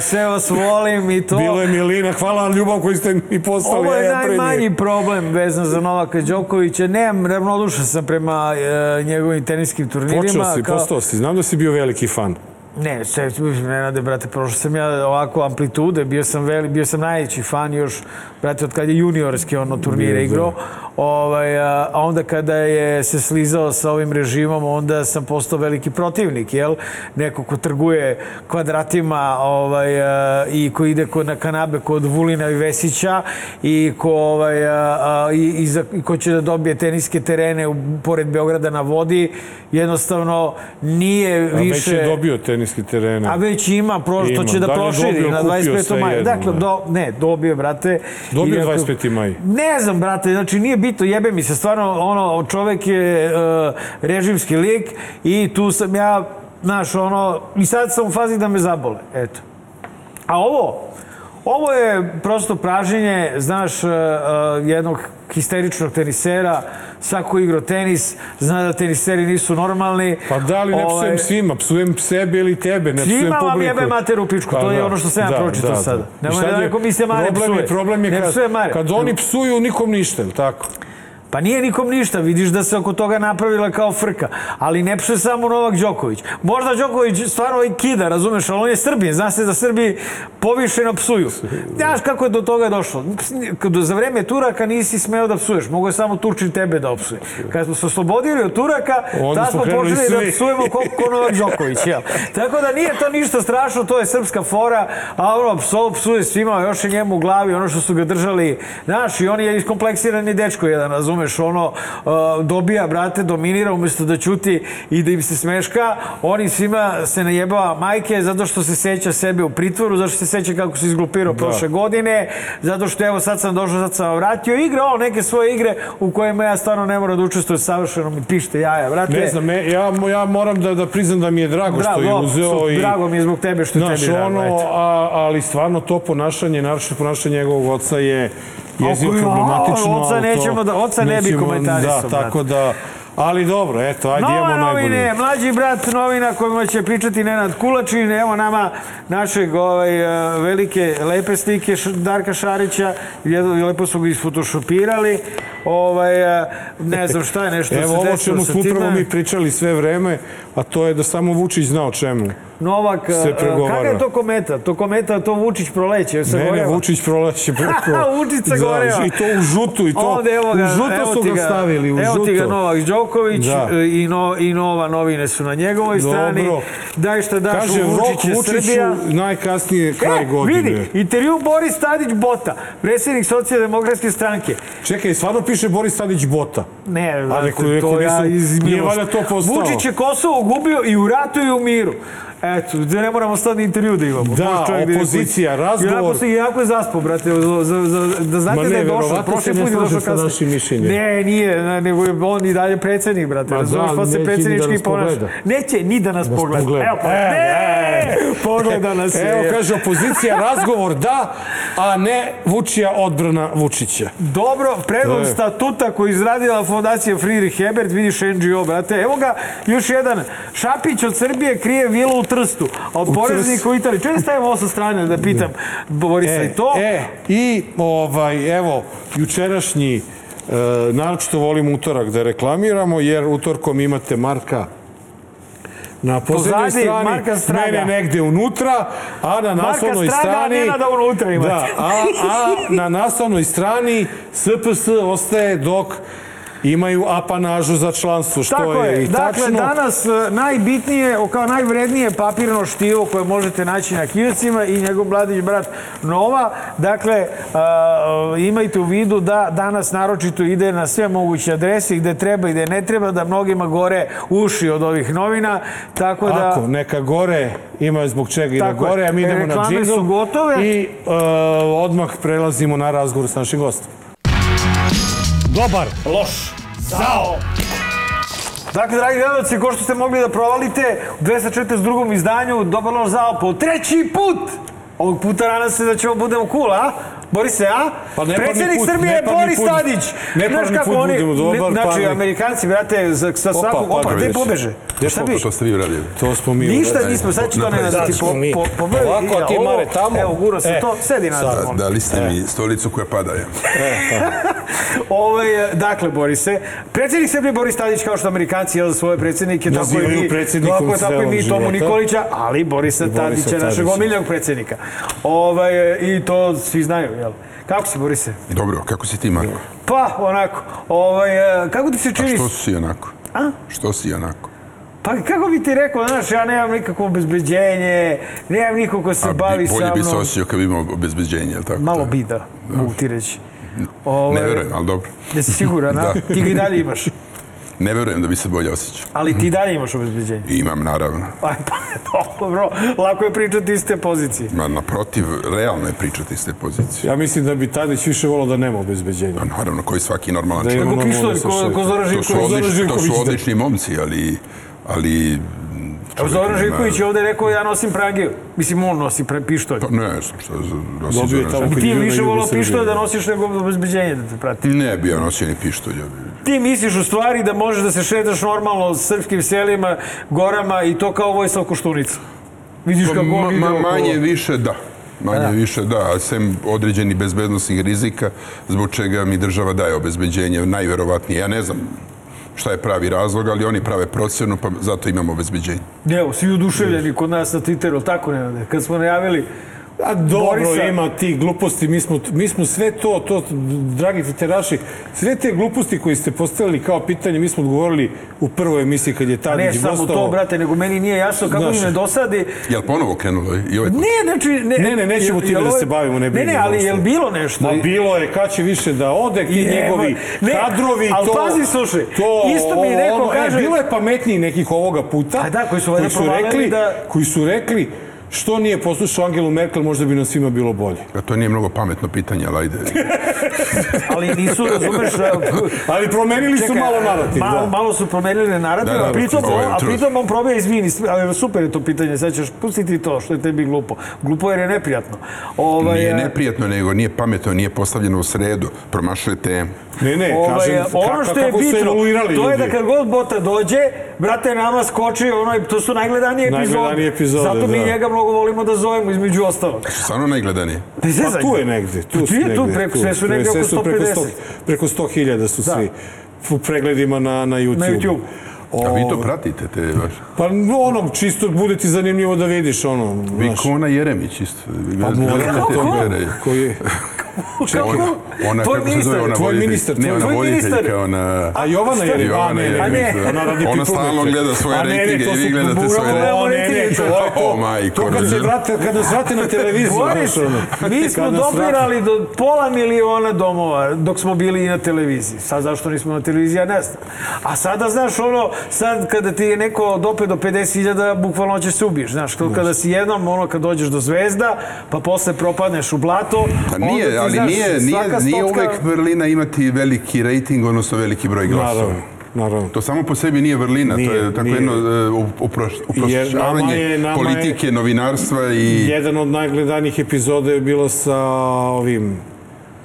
Sve vas volim i to. Bilo je Milina, hvala vam ljubav koju ste mi poslali. Ovo je ja najmanji problem vezan za Novaka Đokovića. Nemam, ravnodušan sam prema e, njegovim teniskim turnirima. Počeo si, kao- postao si. Znam da si bio veliki fan. Ne, sve, Nenade, brate, prošao sam ja ovako amplitude, bio sam veli, bio sam najveći fan još, brate, od kada je juniorski ono turnire Bio, igrao. Ovaj, a a onda kada je se slizao sa ovim režimom, onda sam postao veliki protivnik, jel? Neko ko trguje kvadratima ovaj, a, i ko ide kod, na kanabe kod Vulina i Vesića i ko, ovaj, a, a, i, i, za, i ko će da dobije teniske terene u, pored Beograda na vodi, jednostavno nije A više... već je dobio teniski terene. A već ima, pro, to Ima. će da Da li je proširi dobio, na kupio 25. sve maja. jedno, Dakle, ne? do, ne, dobio, brate. Dobio I ako- 25. maj. Ne znam, brate, znači nije bitno, jebe mi se, stvarno, ono, čovek je uh, režimski lik i tu sam ja, znaš, ono, i sad sam u fazi da me zabole, eto. A ovo, ovo je prosto praženje, znaš, uh, jednog histeričnog tenisera, svako igrao tenis, zna da teniseri nisu normalni. Pa da li ne Ovaj, psujem svima, psujem sebe ili tebe, ne psujem Svima publiku. vam jebe mater u pičku, to je ono što sam ja pročitao sada. I Nemoj sad da neko misli da Mare problem psuje. Je, problem je kad, kad oni psuju, nikom ništa, tako? Pa nije nikom ništa, vidiš da se oko toga napravila kao frka. Ali ne psuje samo Novak Đoković. Možda Đoković stvarno i kida, razumeš, ali on je Srbin. Zna se da Srbi povišeno psuju. Znaš kako je do toga došlo? Za vreme Turaka nisi smeo da psuješ, mogo je samo Turčin tebe da opsuje. Kad smo se oslobodili od Turaka, Onda tad smo počeli svi. da psujemo ko, ko Novak Đoković. Jel? Tako da nije to ništa strašno, to je srpska fora, a ono, pso, psuje svima, još je njemu u glavi, ono što su ga držali, znaš, i on je iskompleksirani dečko jedan, razumeš, ono, uh, dobija, brate, dominira umjesto da ćuti i da im se smeška, oni svima se najebava majke zato što se seća sebe u pritvoru, zato što se seća kako se izglupirao prošle godine, zato što evo sad sam došao, sad sam vratio, igra on neke svoje igre u kojima ja stvarno ne moram da učestvujem savršeno mi pište jaja, brate. Ne znam, me, ja, ja moram da, da priznam da mi je drago, što je Drago, uzeo što- i... drago mi je zbog tebe što je tebi drago, ono, a, ali stvarno to ponašanje, naročito ponašanje njegovog oca je jezivo problematično. oca nećemo da- oca ne bi komentarisao, Da, tako da, ali dobro, eto, ajde Nove imamo novine, najbolje. mlađi brat novina kojima će pričati Nenad Kulačin, evo nama našeg ovaj, eh, velike lepe slike Darka Šarića, lepo su ga isfotošopirali, ovaj, eh, ne znam šta je nešto Evo se ovo desilo čemu sa smo upravo mi pričali sve vreme, a to je da samo Vučić zna o čemu Novak, e, kakav je to kometa? To kometa, to Vučić proleće, se Ne, ne, goreva. Vučić proleće preko. Vučić se goreva. I to u žutu, i to Ovde, evo ga, u žuto evo su ti ga stavili, u evo žuto. ti ga Novak Đoković Da. e, i, no, i Nova novine su na njegovoj strani. Dobro. Daj šta daš Kaže, u Vučić je Vučiću Srbija. najkasnije kraj E, godine. vidi, intervju Boris Tadić Bota, predsjednik socijaldemokratske stranke. Čekaj, stvarno piše Boris Tadić Bota. Ne, A znate, neko- neko to ja nisam- iz nije valjda to postao. Vučić je Kosovo gubio i u ratu i u miru. Eto, da ne moramo sad ni intervju da imamo. Da, opozicija, kući. razgovor. Se, iako je zaspo, brate, za, za, za, da znate ne, da je došao. Prošli put je došao kasnije. našim mišljenjem. Ne, nije, ne, nego je on i dalje predsjednik, brate. Da, pa se da predsjednički nas ponaša. Neće ni da nas pogleda. pogleda. Evo, pa, E, ne, pogleda nas je. Evo, kaže opozicija, razgovor da, a ne Vučija odbrana Vučića. Dobro, predlog statuta koji izradila fondacija Friedrich Hebert, vidiš NGO, brate. Evo ga, još jedan. Šapić od Srbije krije vilu u Trstu, a od poreznika u Italiji. Čekaj, stavimo ovo sa strane da pitam Borisa i to. E, i ovaj, evo, jučerašnji, e, naročito volim utorak da reklamiramo, jer utorkom imate Marka na poslednjoj strani, Marka Straga. mene negde unutra, a na naslovnoj Straga, a strani... Nenada unutra imate. Da, a, a na naslovnoj strani SPS ostaje dok imaju apanažu za članstvo, što Tako je, je. i Dakle, tačno. danas e, najbitnije, kao najvrednije papirno štivo koje možete naći na kioscima i njegov mladić brat Nova. Dakle, a, imajte u vidu da danas naročito ide na sve moguće adrese gde treba i gde ne treba, da mnogima gore uši od ovih novina. Tako da... Ako, neka gore, ima zbog čega i da gore, a mi idemo na Reklame džingl. su gotove. I e, odmah prelazimo na razgovor s našim gostom. Dobar. Loš. Zao. Dakle, dragi gledalci, ko što ste mogli da provalite, u 242. izdanju Dobar loš zao po treći put. Ovog puta nadam se da ćemo budemo cool, a? Borise, a? Pa neparni Predsjednik put, Srbije je Boris put. Tadić. Neparni Znaš kako put oni, budemo dobar, Znači, parni. Amerikanci, brate, za, sa Opa, svakog... Opa, gde pobeže? Gde Šta smo? bi? To ste vi uradili. To smo mi Ništa uradili. nismo, sad ću to ne Napravili da po, mi. po, po, Ovako, a ti, Mare, tamo. Evo, gura se E, to, sedi nazad. sad. molim. Dali ste mi stolicu koja pada. Ja. Ovaj, dakle, Borise, predsjednik Srbije Boris Tadić, kao što Amerikanci jel, svoje predsjednike, tako i Nazivaju mi, tako, tako i mi Tomu. Nikolića, ali Borisa Tadića, našeg omiljenog predsjednika. Ovaj, I to svi znaju, jel? Kako si, Borise? Dobro, kako si ti, Marko? Pa, onako, ovaj, e, kako ti se A čini? što si onako? A? Što si onako? Pa kako bi ti rekao, znaš, ja nemam nikakvo obezbeđenje, nemam nikog ko se A bavi sa bolje bi se mnom. osjećao kad bi imao obezbeđenje, jel tako? Malo bi da, mogu ti reći. Ovaj, Ne verujem, ali dobro. Jesi siguran, a? Da. Ti ga i dalje imaš. Ne verujem da bi se bolje osjećao. Ali ti dalje imaš obezbeđenje. Imam, naravno. Aj, pa, dobro, lako je pričati iz te pozicije. Ma, naprotiv, realno je pričati iz te pozicije. Ja mislim da bi Tadić više volao da nema obezbeđenja. Pa naravno, koji svaki normalan Da čovjek. ima Nego normalno pištolj, sa ko, ko Zoran To su, Živković. odlični, to Živković, su da. odlični momci, ali... ali Evo, Zoran Živković je ovde rekao ja nosim prangiju. Mislim, on nosi pre, pištolj. Pa ne znam što nosi Dobio Zoran Živković. Ti više volao pištolj da nosiš nego obezbeđenje da te prati. Ne bi ja nosio ni pištolj. Ja bi... Ti misliš u stvari da možeš da se šetaš normalno s srpskim selima, gorama i to kao Vojislav Koštunica. Vidiš Pa, kako ma, ide ma, manje više da. Manje Da. više da, a sem određenih bezbednostnih rizika, zbog čega mi država daje obezbeđenje, najverovatnije. Ja ne znam šta je pravi razlog, ali oni prave procenu, pa zato imamo obezbeđenje. Evo, svi oduševljeni kod nas na Twitteru, tako ne Kad smo najavili A dobro, Borisa- ima ti gluposti, mi smo, mi smo sve to, to, dragi fiteraši, sve te gluposti koji ste postavili kao pitanje, mi smo odgovorili u prvoj emisiji kad je Ne Tadić samo gostovao. to, brate, nego meni nije jasno kako Znaš. mi ne dosadi. Jel ponovo krenulo i ovaj put? Ne, znači... Ne, Ne, ne, nećemo jel- time jel da se bavimo, ne Ne, ne, brinemo ali uopšte. je li bilo nešto? Ma bilo je, kad će više da ode, ti Je, njegovi ne, kadrovi, ali to... pazi, slušaj, to, isto mi neko ono, kaže- E, bilo je pametniji nekih ovoga puta. A da, koji su valjda provalili rekli, da- Koji su rekli, što nije poslušao Angelu Merkel, možda bi nam svima bilo bolje. A to nije mnogo pametno pitanje, ali ajde. Ali nisu, razumeš... Ali promenili su Čekaj, malo narativ, malo, da. malo su promenili narativ, Da, da, a pritom, je a pritom on probija, izvini, ali super je to pitanje, sad ćeš pustiti to, što je tebi glupo. Glupo jer je neprijatno. Ovaj, Nije e, neprijatno, nego nije pametno, nije postavljeno u sredu, promašuje temu. Ne, ne, Ovaj, kažem, ono što je kako bitno, to je ljudi. da kad god Bota dođe, brate, nama skoči, ono, to su najgledanije epizode. Najgledanije epizode, Zato mi da. njega mnogo volimo da zovemo, između ostalog. Stvarno najgledanije. Ne Pa tu je negde, tu Tu su je tu, preko, sve su negde Sve oko su preko 150. 100 Preko 100.000 su Da. svi u pregledima na, na YouTube. Na YouTube. A vi to O, pratite, te vaše? Pa ono, čisto bude ti zanimljivo da vidiš ono, Vi znaš. ko ona Jeremić isto. Pa moram to Twittere. Koji je? Ona, ona Tvoj kako se zove, ona tvoj ministar, Ne, tvoj- ona tvoj ministar. ona... A Jovana je, Jovana a ne, ne, ona radi Ona stalno gleda svoje ne, ne, rejtinge i vi gledate svoje rejtinge. O, ne, ne, je majko, To kad se vrate, kad nas vrate na televiziju. Boris, mi smo dopirali do pola miliona domova dok smo bili i na televiziji. Sad zašto nismo na televiziji, ja ne znam. A sada, znaš, ono, sad kada ti je neko dope do 50.000, bukvalno ćeš se ubiješ. Znaš, to kada si jednom, ono, kad dođeš do zvezda, pa posle propadneš u blato, Pa nije, ali znaš, nije, nije, svaka nije stotka- uvek vrlina imati veliki rejting, odnosno veliki broj glasova. Naravno, naravno. To samo po sebi nije vrlina, to Nije, je tako nije. jedno e, uprošćavanje je- nama je- politike, novinarstva i... Jedan od najgledanijih epizoda je bilo sa ovim,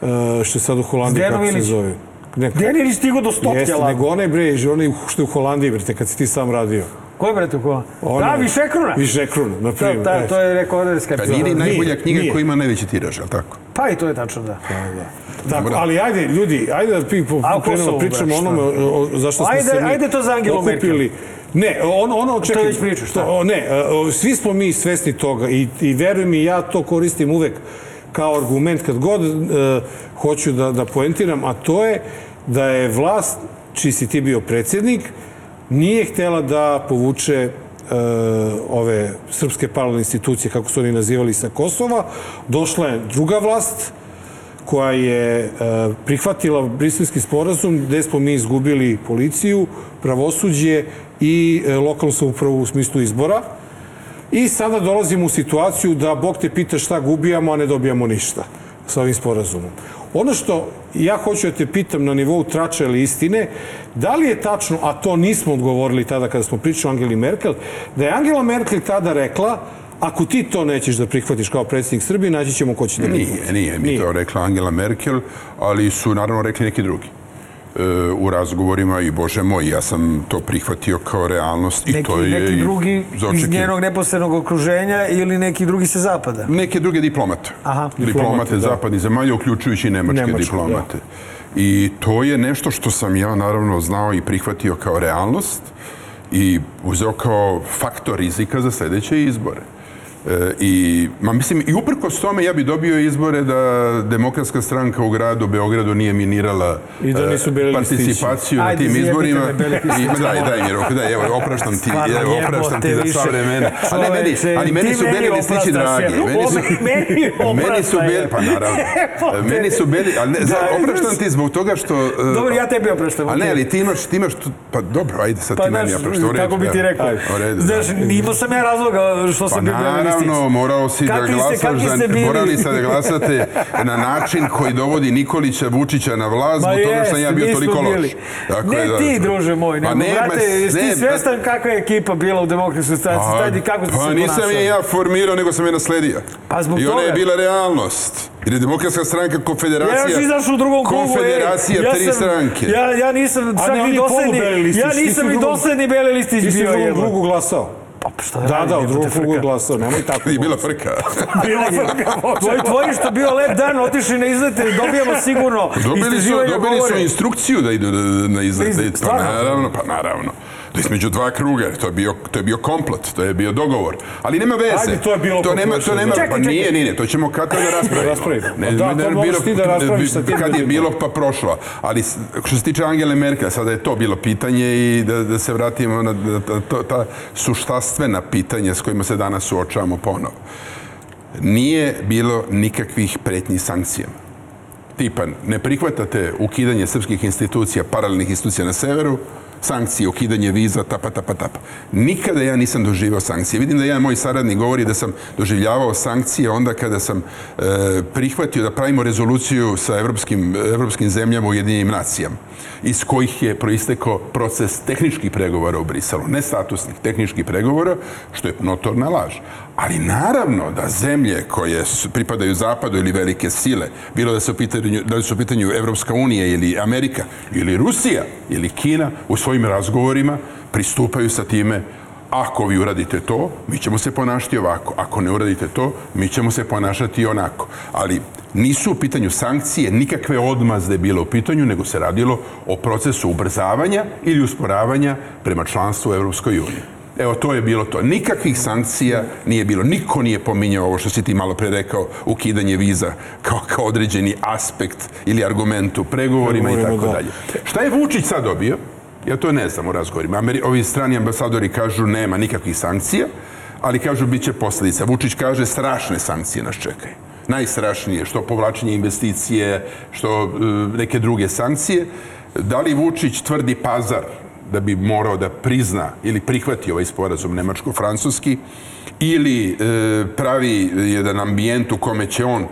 e, što je sad u Holandiji, kako se zove. Ne, Gde nije stigo do stotke, Jeste, lako? nego onaj bre, onaj što je u Holandiji, brate, kad si ti sam radio. Ko je, brate, ko? Onaj- Da, Višekruna. Višekruna, na To, primjer. ta, eto. to je rekorderska Pa epizoda. nije ni najbolja knjiga nije. koja ima najveći tiraž, ali tako? Pa i to je tačno, da. Tako, Dobro. ali ajde, ljudi, ajde da pi, po, A krenemo pričamo o onome o, o, zašto smo Ajde- se mi ajde to za Angelu okupili. Ne, ono, ono, čekaj, već pričaš, šta? to, ne, o, svi smo mi svesni toga i, i veruj mi, ja to koristim uvek kao argument kad god e, hoću da, da poentiram, a to je da je vlast, čiji si ti bio predsjednik, nije htela da povuče e, ove srpske paralelne institucije, kako su oni nazivali, sa Kosova. Došla je druga vlast, koja je e, prihvatila briselski sporazum gde smo mi izgubili policiju, pravosuđe i e, lokalnu samoupravu u smislu izbora. I sada dolazimo u situaciju da Bog te pita šta gubijamo, a ne dobijamo ništa sa ovim sporazumom. Ono što ja hoću da te pitam na nivou trača ili istine, da li je tačno, a to nismo odgovorili tada kada smo pričali o Angeli Merkel, da je Angela Merkel tada rekla ako ti to nećeš da prihvatiš kao predsjednik Srbije, naći ćemo ko će da prihvati. Nije, nije mi to rekla Angela Merkel, ali su naravno rekli neki drugi u razgovorima i bože moj, ja sam to prihvatio kao realnost i Neki, to je neki i drugi iz njenog neposrednog okruženja ili neki drugi sa zapada? Neke druge diplomate. Aha. diplomate, Diplomate, da. zapadnih zemalja, uključujući i nemačke, Nemačke, diplomate. I to je nešto što sam ja naravno znao i prihvatio kao realnost i uzeo kao faktor rizika za sledeće izbore. E, I, ma mislim, i uprkos tome ja bi dobio izbore da demokratska stranka u gradu Beogradu nije minirala I da e, nisu bili participaciju na tim izborima. I, ma daj, daj mi rok, daj, evo, opraštam ti, Stvarno, evo, opraštam ti za sva vremena. A ne, meni, ali meni su beli listići dragi. Meni su, meni meni su beli, pa naravno. Meni su beli, ali ne, za, Da, opraštam ti zbog toga što... e, Dobro, ja tebi opraštam. A ne, ali ti imaš, ti imaš, tu- pa dobro, ajde sad Pa, ti meni u redu, kako bi ti rekao? Znaš, da. imao sam ja razloga što Pa sam bio beli listić. Naravno, morao si da ste- glasaš za, morali ste da glasate na način koji dovodi Nikolića Vučića na vlast, zbog toga što sam ja bio toliko loš. Tako ne da. ti, druže moj, Pa nego, ne, brate, jesi ti svestan kakva je ekipa bila u demokratskoj stranci, Pa, stadi kako ste pa se nisam ponašali? je ja formirao, nego sam je nasledio. Pa zbog I ona je bila realnost. Jer je demokratska stranka konfederacija... Ja još izašao u drugom krugu, ej. Konfederacija ja tri sam, stranke. Ja, ja nisam čak ne, on ni je dosledni, polubeli listić, ja nisam u ni drugom- dosledni beli listić Ti si u bio drugom krugu glasao. Pa šta da Da, radim, da, u drugom krugu frka. glasao, nemoj tako. Je bila frka. Tvoji, tvoji što bio lep dan, otišli na izlete, dobijamo sigurno Dobili su, dobili su instrukciju da idu na, na izlet. Iz- Pa naravno, pa naravno. To je između dva kruga, to je bio, to je bio komplot, to je bio dogovor. Ali nema veze. Ajde, to je bilo to nema, to nema, da. pa Čekaj, nije, čekaj. nije, to ćemo kad da raspravimo. Raspravimo. Ne, Pa da, ne, to ne, možeš ti da raspraviš sa tim Kad je bilo, pa prošlo. Ali što se tiče Angele Merkel, sada je to bilo pitanje i da, da se vratimo na to, ta suštastvena pitanja s kojima se danas suočavamo ponovo. Nije bilo nikakvih pretnji sankcijama tipa ne prihvatate ukidanje srpskih institucija, paralelnih institucija na severu, sankcije, ukidanje viza, tapa, tapa, tapa. Nikada ja nisam doživao sankcije. Vidim da jedan moj saradnik govori da sam doživljavao sankcije onda kada sam e, prihvatio da pravimo rezoluciju sa evropskim, evropskim zemljama u Ujedinjenim nacijama, iz kojih je proistekao proces tehničkih pregovora u Briselu, ne statusnih, tehničkih pregovora, što je notorna laž. Ali naravno da zemlje koje su, pripadaju zapadu ili velike sile, bilo da se u pitanju, da su u pitanju Evropska unija ili Amerika ili Rusija ili Kina, u svojim razgovorima pristupaju sa time ako vi uradite to, mi ćemo se ponašati ovako. Ako ne uradite to, mi ćemo se ponašati onako. Ali nisu u pitanju sankcije, nikakve odmazde bilo u pitanju, nego se radilo o procesu ubrzavanja ili usporavanja prema članstvu u Evropskoj uniji. Evo, to je bilo to. Nikakvih sankcija nije bilo. Niko nije pominjao ovo što si ti malo pre rekao, ukidanje viza kao, kao određeni aspekt ili argument u pregovorima i tako da. dalje. Šta je Vučić sad dobio? Ja to ne znam u razgovorima. Ameri, ovi strani ambasadori kažu nema nikakvih sankcija, ali kažu bit će posledica. Vučić kaže strašne sankcije nas čekaju. Najstrašnije, što povlačenje investicije, što e, neke druge sankcije. Da li Vučić tvrdi pazar da bi morao da prizna ili prihvati ovaj sporazum nemačko-francuski ili e, pravi jedan ambijent u kome će on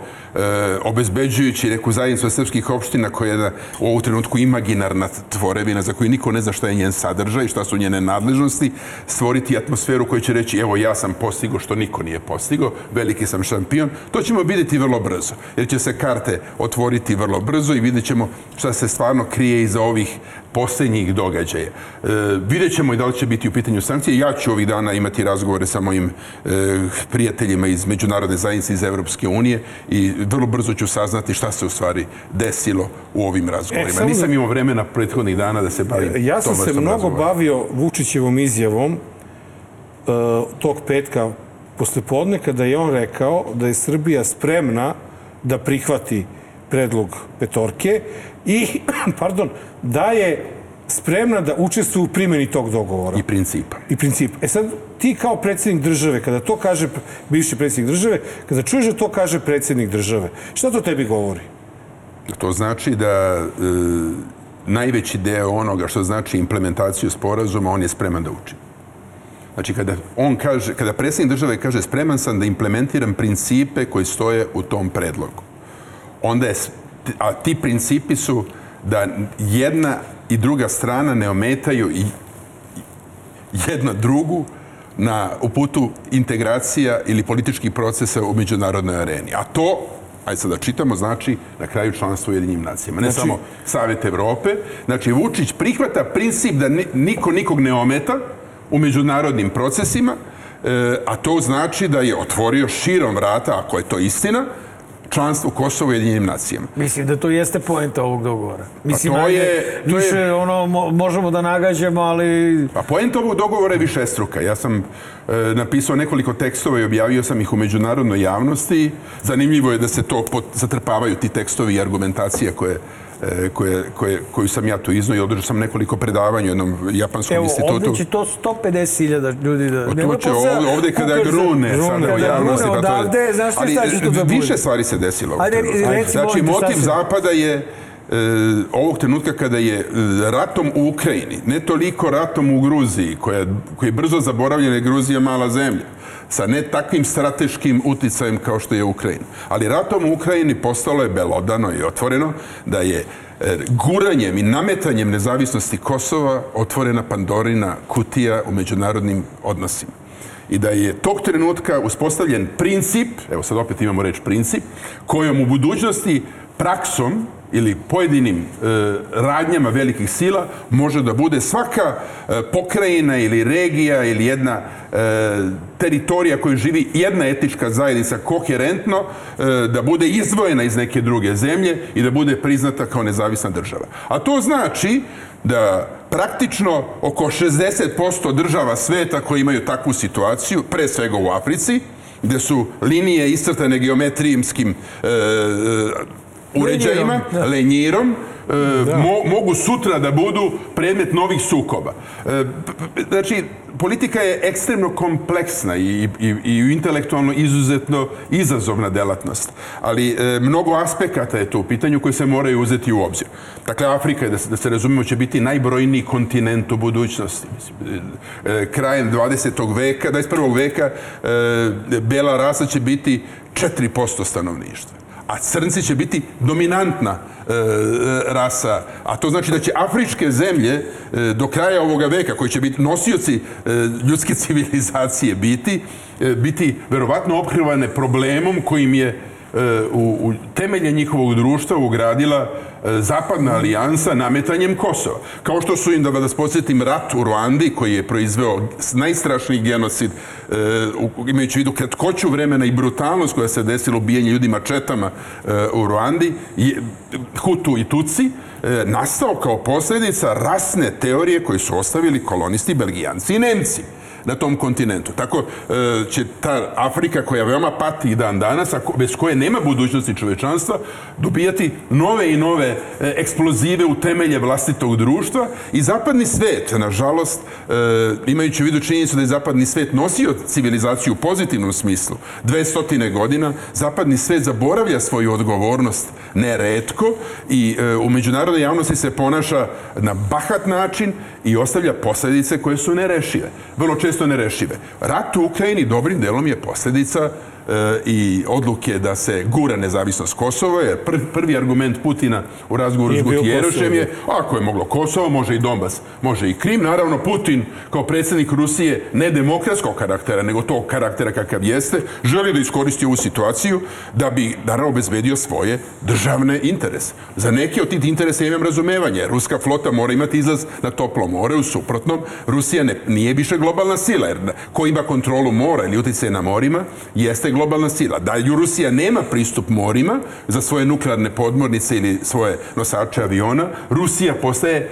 obezbeđujući neku zajednicu srpskih opština koja je u ovu trenutku imaginarna tvorevina za koju niko ne zna šta je njen sadržaj, šta su njene nadležnosti, stvoriti atmosferu koja će reći evo ja sam postigo što niko nije postigo, veliki sam šampion, to ćemo vidjeti vrlo brzo, jer će se karte otvoriti vrlo brzo i vidjet ćemo šta se stvarno krije iza ovih posljednjih događaja. E, vidjet ćemo i da li će biti u pitanju sankcije. Ja ću ovih dana imati razgovore sa mojim e, prijateljima iz Međunarodne zajednice iz Evropske unije i vrlo brzo ću saznati šta se u stvari desilo u ovim razgovorima. samo Nisam da- imao vremena prethodnih dana da se bavim Ja sam se mnogo razgovora. bavio Vučićevom izjavom uh, tog petka posle podne kada je on rekao da je Srbija spremna da prihvati predlog petorke i, pardon, da je spremna da učestvuje u primjeni tog dogovora. I principa. I princip. E sad, ti kao predsjednik države, kada to kaže bivši predsjednik države, kada čuješ da to kaže predsjednik države, šta to tebi govori? To znači da e, najveći deo onoga što znači implementaciju sporazuma on je spreman da uči. Znači, kada on kaže, kada predsjednik države kaže spreman sam da implementiram principe koji stoje u tom predlogu, onda je, a ti principi su da jedna i druga strana ne ometaju i jedna drugu na, u putu integracija ili političkih procesa u međunarodnoj areni. A to, ajde sad da čitamo, znači na kraju članstvo u Jedinim nacijama. Ne Znači- samo Savet Evrope. Znači, Vučić prihvata princip da ni- niko nikog ne ometa u međunarodnim procesima, e, a to znači da je otvorio širom vrata, ako je to istina, članstvo Kosova u Jedinim nacijama. Mislim da to jeste poenta ovog dogovora. Mislim, to ajde, je- to je- više ono, mo, možemo da nagađamo, ali Pa poenta ovog dogovora je višestruka. Ja sam e, napisao nekoliko tekstova i objavio sam ih u međunarodnoj javnosti. Zanimljivo je da se to pot, zatrpavaju ti tekstovi i argumentacije koje, koje, koje, koju sam ja tu iznao i održao sam nekoliko predavanja u jednom japanskom evo, institutu. ovde će to 150.000 ljudi da... Pa Nema to će ovde, ovde kada grune sada u javnosti. pa to je- odavde, znaš Ali, šta će to da bude? Više stvari se desilo. Ajde, recimo, znači, šta motiv Zapada je e, ovog trenutka kada je e, ratom u Ukrajini, ne toliko ratom u Gruziji, koja, koji je brzo zaboravljena, Gruzija mala zemlja, sa ne takvim strateškim uticajem kao što je Ukrajina. Ali ratom u Ukrajini postalo je belodano i otvoreno da je e, guranjem i nametanjem nezavisnosti Kosova otvorena Pandorina kutija u međunarodnim odnosima i da je tog trenutka uspostavljen princip, evo sad opet imamo reč princip, kojom u budućnosti praksom ili pojedinim e, radnjama velikih sila može da bude svaka e, pokrajina ili regija ili jedna e, teritorija koju živi jedna etička zajednica koherentno e, da bude izdvojena iz neke druge zemlje i da bude priznata kao nezavisna država. A to znači da praktično oko 60% država sveta koji imaju takvu situaciju, pre svega u Africi, gde su linije iscrtane geometrijskim e, e, uređajima, da. lenjirom, e, mo, mogu sutra da budu predmet novih sukoba. E, znači, politika je ekstremno kompleksna i, i, i intelektualno izuzetno izazovna delatnost, ali e, mnogo aspekata je tu u pitanju koje se moraju uzeti u obzir. Dakle, Afrika, da se, da se razumemo, će biti najbrojniji kontinent u budućnosti. Mislim, e, e, krajem 20. veka, 21. veka, e, bela rasa će biti 4% stanovništva a crnci će biti dominantna e, e, rasa, a to znači da će afričke zemlje e, do kraja ovoga veka, koji će biti nosioci e, ljudske civilizacije biti, e, biti verovatno ophrivane problemom kojim je e, u, u temelje njihovog društva ugradila zapadna alijansa nametanjem Kosova. Kao što su im, da vas podsjetim, rat u Ruandi koji je proizveo najstrašniji genocid e, imajući u vidu kratkoću vremena i brutalnost koja se desila ubijanje ljudima četama e, u Ruandi, Hutu i Tuci, e, nastao kao posljedica rasne teorije koje su ostavili kolonisti, belgijanci i nemci na tom kontinentu. Tako e, će ta Afrika koja veoma pati i dan danas, a bez koje nema budućnosti čovečanstva, dobijati nove i nove e, eksplozive u temelje vlastitog društva i zapadni svet, nažalost, e, imajući u vidu činjenicu da je zapadni svet nosio civilizaciju u pozitivnom smislu, 200 godina, zapadni svet zaboravlja svoju odgovornost neretko i u međunarodnoj javnosti se ponaša na bahat način i ostavlja posljedice koje su nerešive. Vrlo često nerešive. Rat u Ukrajini dobrim delom je posljedica i odluke da se gura nezavisnost Kosova, jer pr- prvi argument Putina u razgovoru s Gutjerošem je ako je moglo Kosovo, može i Donbas, može i Krim. Naravno, Putin kao predsjednik Rusije ne demokratskog karaktera, nego tog karaktera kakav jeste, želi da iskoristi ovu situaciju da bi, naravno, obezbedio svoje državne interese. Za neke od tih interesa imam razumevanje. Ruska flota mora imati izlaz na toplo more, u suprotnom, Rusija ne, nije više globalna sila, jer ko ima kontrolu mora ili utjecaj na morima, jeste globalna sila. Da Rusija nema pristup morima za svoje nuklearne podmornice ili svoje nosače aviona, Rusija postaje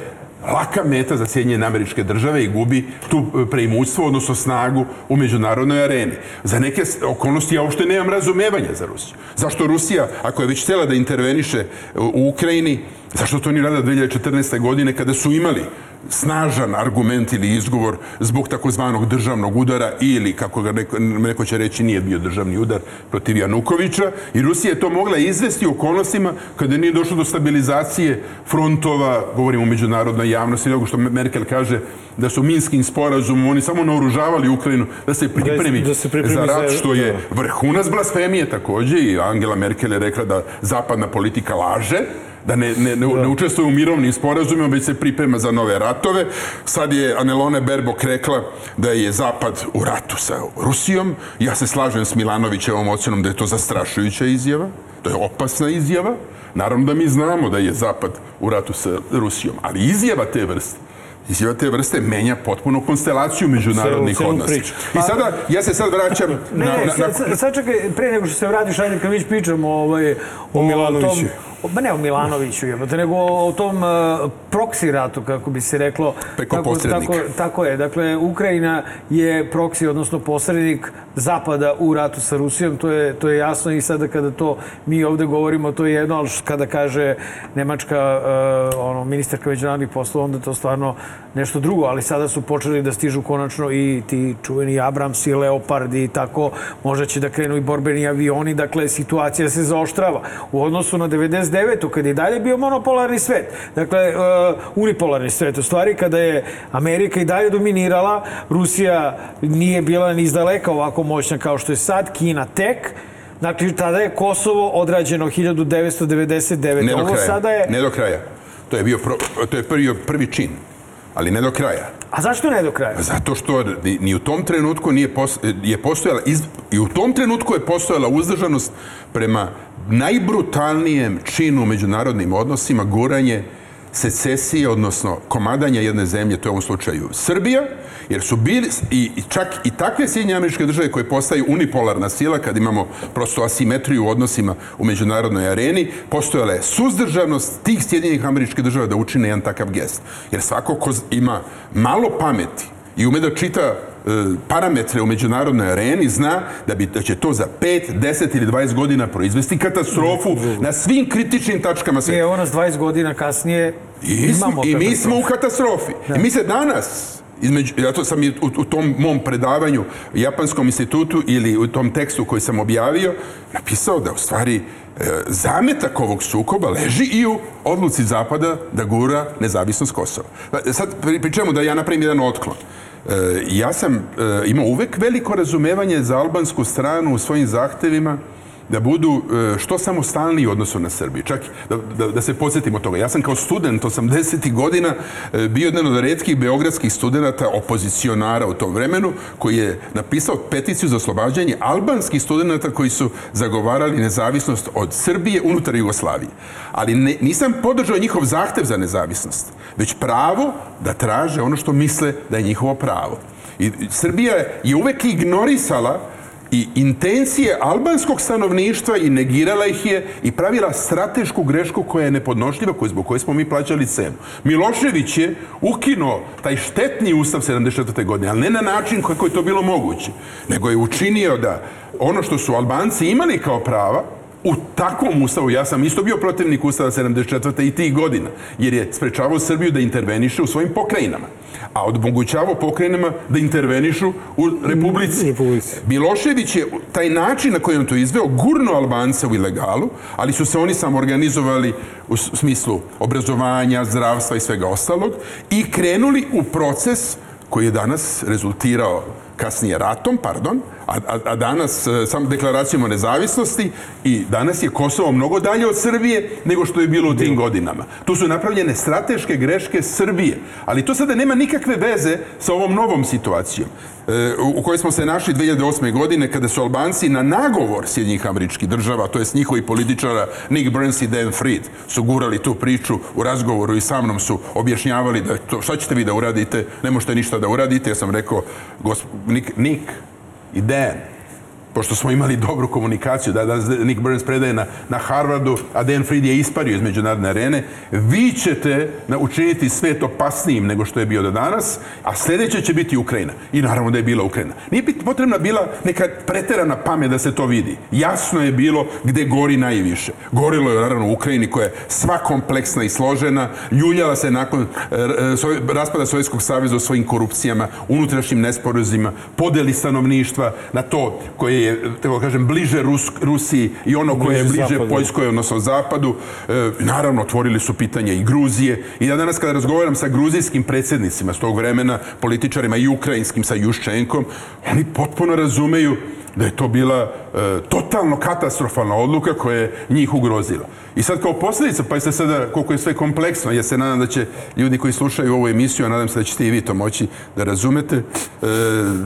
laka meta za Sjedinjene američke države i gubi tu e, preimućstvo, odnosno snagu u međunarodnoj areni. Za neke okolnosti ja uopšte nemam razumevanja za Rusiju. Zašto Rusija, ako je već htjela da interveniše u Ukrajini, zašto to nije radila 2014. godine kada su imali snažan argument ili izgovor zbog takozvanog državnog udara ili, kako ga neko, neko će reći, nije bio državni udar protiv Janukovića. I Rusija je to mogla izvesti u okolnostima kada nije došlo do stabilizacije frontova, govorimo o međunarodnoj javnosti, nego što Merkel kaže da su Minskim sporazumom oni samo naoružavali Ukrajinu da se pripremi, da se pripremi za rat, što je da. vrhunac blasfemije takođe i Angela Merkel je rekla da zapadna politika laže, da ne, ne, ne, ne učestvuje u mirovnim sporazumima, već se priprema za nove ratove. Sad je Anelone Berbok rekla da je Zapad u ratu sa Rusijom. Ja se slažem s Milanovićevom ocenom da je to zastrašujuća izjava, to je opasna izjava. Naravno da mi znamo da je Zapad u ratu sa Rusijom, ali izjava te vrste Izjava te vrste menja potpuno konstelaciju međunarodnih Celu- odnosa. I sada, ja se sad vraćam Ne, na, ne, na, sad, sad, sad čekaj, pre nego što se vratiš, ajde kad već pričamo ovaj, o Milanoviću. Tom, ba ne o Milanoviću, nego o tom uh, proksi ratu, kako bi se reklo. Preko tako, posrednika. tako, tako je, dakle, Ukrajina je proksi, odnosno posrednik Zapada u ratu sa Rusijom, to je, to je jasno i sada kada to mi ovde govorimo, to je jedno, ali kada kaže Nemačka uh, ono, ministarka međunarodnih poslova, onda to stvarno nešto drugo, ali sada su počeli da stižu konačno i ti čuveni Abrams i Leopard i tako, možda će da krenu i borbeni avioni, dakle, situacija se zaoštrava. U odnosu na 99. kad je dalje bio monopolarni svet, dakle, uh, unipolarni svet, u stvari, kada je Amerika i dalje dominirala, Rusija nije bila ni izdaleka ovako moćna kao što je sad, Kina tek, Dakle, tada je Kosovo odrađeno 1999. ne do Ovo kraja. sada je... Ne do kraja. To je bio pro, to je prvi, prvi čin, ali ne do kraja. A zašto ne do kraja? Zato što ni, u tom trenutku nije pos, je postojala iz, i u tom trenutku je postojala uzdržanost prema najbrutalnijem činu u međunarodnim odnosima guranje secesije, odnosno komadanja jedne zemlje, to je u ovom slučaju Srbija, jer su bili i, i čak i takve Sjedinje američke države koje postaju unipolarna sila, kad imamo prosto asimetriju u odnosima u međunarodnoj areni, postojala je suzdržanost tih Sjedinjenih američkih država da učine jedan takav gest. Jer svako ko ima malo pameti i ume da čita parametre u međunarodnoj areni, zna da, bi, da će to za 5, 10 ili 20 godina proizvesti katastrofu na svim kritičnim tačkama I sveta. evo nas 20 godina kasnije I, imamo I mi smo u katastrofi. I mi se danas, između, zato sam i u, u tom mom predavanju u Japanskom institutu ili u tom tekstu koji sam objavio, napisao da u stvari e, zametak ovog sukoba leži i u odluci Zapada da gura nezavisnost Kosova. Pa, Sad pri, pri čemu da ja napravim jedan otklon. E, ja sam e, imao uvek veliko razumevanje za albansku stranu u svojim zahtevima da budu e, što samostalniji u odnosu na Srbiju. Čak da, da, da se podsjetimo toga. Ja sam kao student 80. godina e, bio jedan od redkih beogradskih studenta, opozicionara u tom vremenu, koji je napisao peticiju za oslobađanje albanskih studenta koji su zagovarali nezavisnost od Srbije unutar Jugoslavije. Ali ne, nisam podržao njihov zahtev za nezavisnost, već pravo da traže ono što misle da je njihovo pravo. I Srbija je uvek ignorisala i intencije albanskog stanovništva i negirala ih je i pravila stratešku grešku koja je nepodnošljiva, koju, zbog koje smo mi plaćali cenu. Milošević je ukinuo taj štetni ustav 74. godine, ali ne na način kako je to bilo moguće, nego je učinio da ono što su Albanci imali kao prava, u takvom ustavu, ja sam isto bio protivnik ustava 74. i tih godina, jer je sprečavao Srbiju da interveniše u svojim pokrajinama, a odmogućavao pokrajinama da intervenišu u Republici. Republici. Milošević je taj način na koji on to izveo gurno Albance u ilegalu, ali su se oni samo organizovali u smislu obrazovanja, zdravstva i svega ostalog i krenuli u proces koji je danas rezultirao kasnije ratom, pardon, a, a, a danas e, samo deklaracijom o nezavisnosti i danas je Kosovo mnogo dalje od Srbije nego što je bilo u tim godinama. Tu su napravljene strateške greške Srbije, ali to sada nema nikakve veze sa ovom novom situacijom e, u kojoj smo se našli 2008. godine kada su Albanci na nagovor Sjednjih američkih država, to jest njihovi političara Nick Burns i Dan Fried, su gurali tu priču u razgovoru i sa mnom su objašnjavali da to, šta ćete vi da uradite, ne možete ništa da uradite. Ja sam rekao, gosp, Nick, Nick i Dan, pošto smo imali dobru komunikaciju, da danas Nick Burns predaje na, na Harvardu, a Dan Fried je ispario iz međunarodne arene, vi ćete učiniti svet opasnijim nego što je bio do danas, a sledeće će biti Ukrajina. I naravno da je bila Ukrajina. Nije bit potrebna bila neka preterana pamet da se to vidi. Jasno je bilo gde gori najviše. Gorilo je naravno u Ukrajini koja je sva kompleksna i složena, ljuljala se nakon e, e, sovje- raspada Sovjetskog saveza o svojim korupcijama, unutrašnjim nesporazima, podeli stanovništva na to koje je, tako kažem, bliže Rus, Rusiji i ono koje je Bliže bliže zapadu. Poljskoj, odnosno zapadu. E, naravno, otvorili su pitanje i Gruzije. I ja danas kada razgovaram sa gruzijskim predsjednicima s tog vremena, političarima i ukrajinskim sa Juščenkom, oni potpuno razumeju da je to bila e, totalno katastrofalna odluka koja je njih ugrozila. I sad kao posljedica, pa jeste sada koliko je sve kompleksno, ja se nadam da će ljudi koji slušaju ovu emisiju, a nadam se da ćete i vi to moći da razumete, e,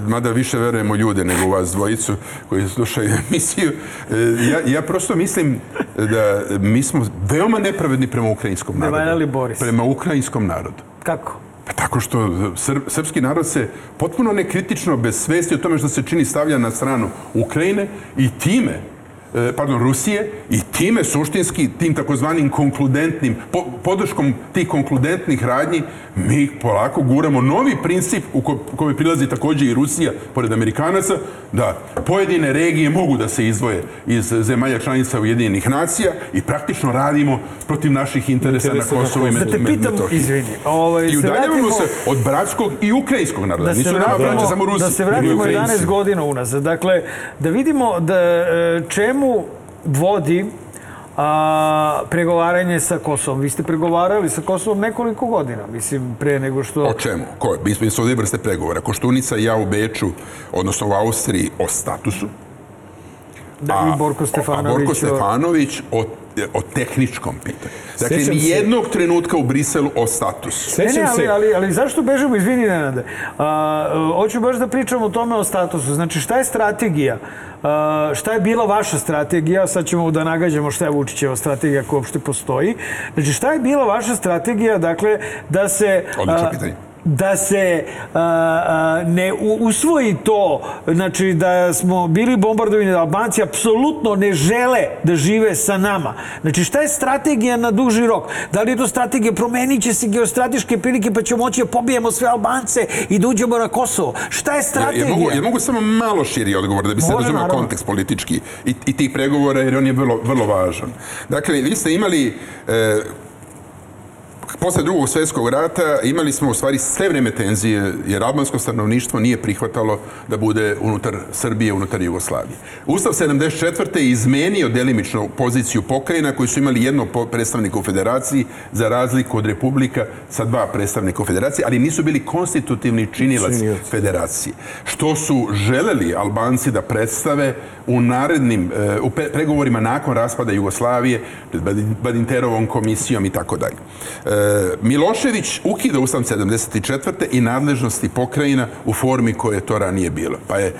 mada više verujemo ljude nego vas dvojicu koji slušaju emisiju, e, ja, ja prosto mislim da mi smo veoma nepravedni prema ukrajinskom narodu. Prema ukrajinskom narodu. Kako? Pa tako što sr, srpski narod se potpuno nekritično, bez svesti o tome što se čini stavlja na stranu Ukrajine i time e, pardon, Rusije i time suštinski, tim takozvanim konkludentnim, po, podrškom tih konkludentnih radnji, mi polako guramo novi princip u ko, kome prilazi takođe i Rusija, pored Amerikanaca, da pojedine regije mogu da se izvoje iz zemalja članica Ujedinjenih nacija i praktično radimo protiv naših interesa, Interesa na Kosovo i Da te Met- pitam, Metohiji. izvini, ovaj, I udaljavamo se od bratskog i ukrajinskog naroda. da se Nisu nama braća samo Rusi. da se vratimo Ukrajinci. 11 godina unazad. Dakle, da vidimo da, e, čemu vodi a, pregovaranje sa Kosovom. Vi ste pregovarali sa Kosovom nekoliko godina, mislim, pre nego što... O čemu? Ko? Mi smo ovdje vrste pregovora. Koštunica i ja u Beču, odnosno u Austriji, o statusu. Da, I Borko Stefanović. A Borko Stefanović o, o tehničkom pitanju. Dakle, Sjećam ni se- jednog trenutka u Briselu o statusu. Ne, Sećam ne, ali, se, ali, ali zašto bežimo, izvini Nenade, a, hoću baš da pričam o tome o statusu. Znači, šta je strategija? A, šta je bila vaša strategija? Sad ćemo da nagađamo šta je Vučićeva strategija koja uopšte postoji. Znači, šta je bila vaša strategija, dakle, da se... Odlično pitanje. Da se a, a, ne u- usvoji to, znači da smo bili bombardovani, da Albanci apsolutno ne žele da žive sa nama. Znači šta je strategija na duži rok? Da li je to strategija, promenit će se geostrateške prilike pa ćemo moći da pobijemo sve Albance i da uđemo na Kosovo. Šta je Ja, strategija? ja, mogu, ja mogu samo malo širi odgovor da bi se razumio kontekst politički i, i tih pregovora jer on je vrlo, vrlo važan. Dakle, vi ste imali e, posle drugog svetskog rata imali smo u stvari sve vreme tenzije, jer albansko stanovništvo nije prihvatalo da bude unutar Srbije, unutar Jugoslavije. Ustav 74. je izmenio delimično poziciju pokrajina koji su imali jednog predstavnika u federaciji za razliku od republika sa dva predstavnika u federaciji, ali nisu bili konstitutivni činilac federacije. Što su želeli Albanci da predstave u narednim, e, u pregovorima nakon raspada Jugoslavije, pred Badin- Badinterovom komisijom i tako dalje. Milošević ukida Ustav 74. i nadležnosti pokrajina u formi koje je to ranije bilo. Pa je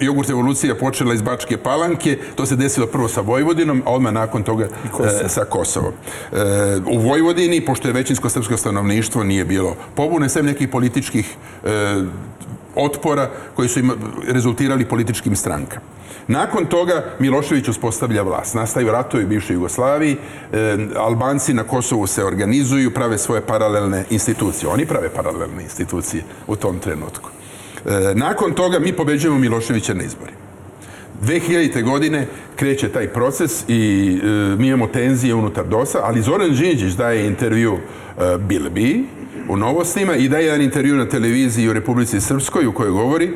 jogurt revolucija počela iz Bačke Palanke, to se desilo prvo sa Vojvodinom, a odmah nakon toga e, sa Kosovom. E, u Vojvodini, pošto je većinsko srpsko stanovništvo, nije bilo pobune, sem nekih političkih e, otpora koji su ima, rezultirali političkim strankama. Nakon toga Milošević uspostavlja vlast. Nastaju ratovi u bivšoj Jugoslaviji, e, Albanci na Kosovu se organizuju, prave svoje paralelne institucije. Oni prave paralelne institucije u tom trenutku. E, nakon toga mi pobeđujemo Miloševića na izborima. 2000. godine kreće taj proces i e, mi imamo tenzije unutar DOS-a, ali Zoran Đinđić daje intervju e, Bilbi u novostima i daje jedan intervju na televiziji u Republici Srpskoj u kojoj govori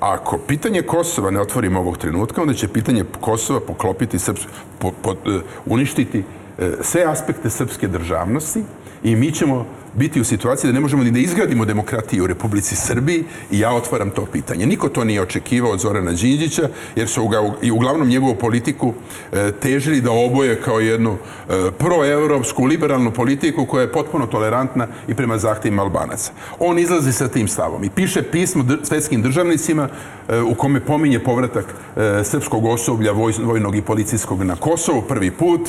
ako pitanje Kosova ne otvorimo ovog trenutka, onda će pitanje Kosova poklopiti, srps, po, po, e, uništiti e, sve aspekte srpske državnosti i mi ćemo biti u situaciji da ne možemo ni da izgradimo demokratiju u Republici Srbiji i ja otvaram to pitanje. Niko to nije očekivao od Zorana Đinđića, jer su ga i uglavnom njegovu politiku e, težili da oboje kao jednu e, proevropsku, liberalnu politiku koja je potpuno tolerantna i prema zahtjevima Albanaca. On izlazi sa tim stavom i piše pismo svetskim državnicima e, u kome pominje povratak srpskog osoblja voj- vojnog i policijskog na Kosovo prvi put.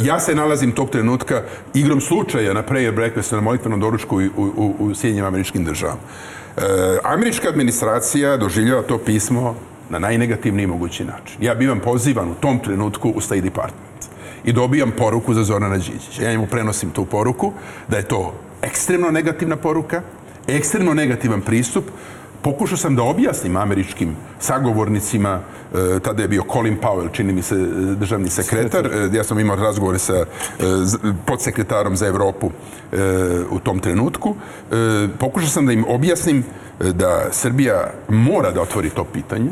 Ja se nalazim tog trenutka igrom slučaja na prayer breakfastu na molitvenom doručku u, u, u Sjedinjim američkim državama. E, američka administracija doživljava to pismo na najnegativniji mogući način. Ja bivam pozivan u tom trenutku u State Department i dobijam poruku za Zorana Đinđića. Ja njemu prenosim tu poruku da je to ekstremno negativna poruka, ekstremno negativan pristup. Pokušao sam da objasnim američkim sagovornicima, e, tada je bio Colin Powell, čini mi se e, državni sekretar, e, ja sam imao razgovore sa podsekretarom za Evropu u tom trenutku. Pokušao sam da im objasnim da Srbija mora da otvori to pitanje,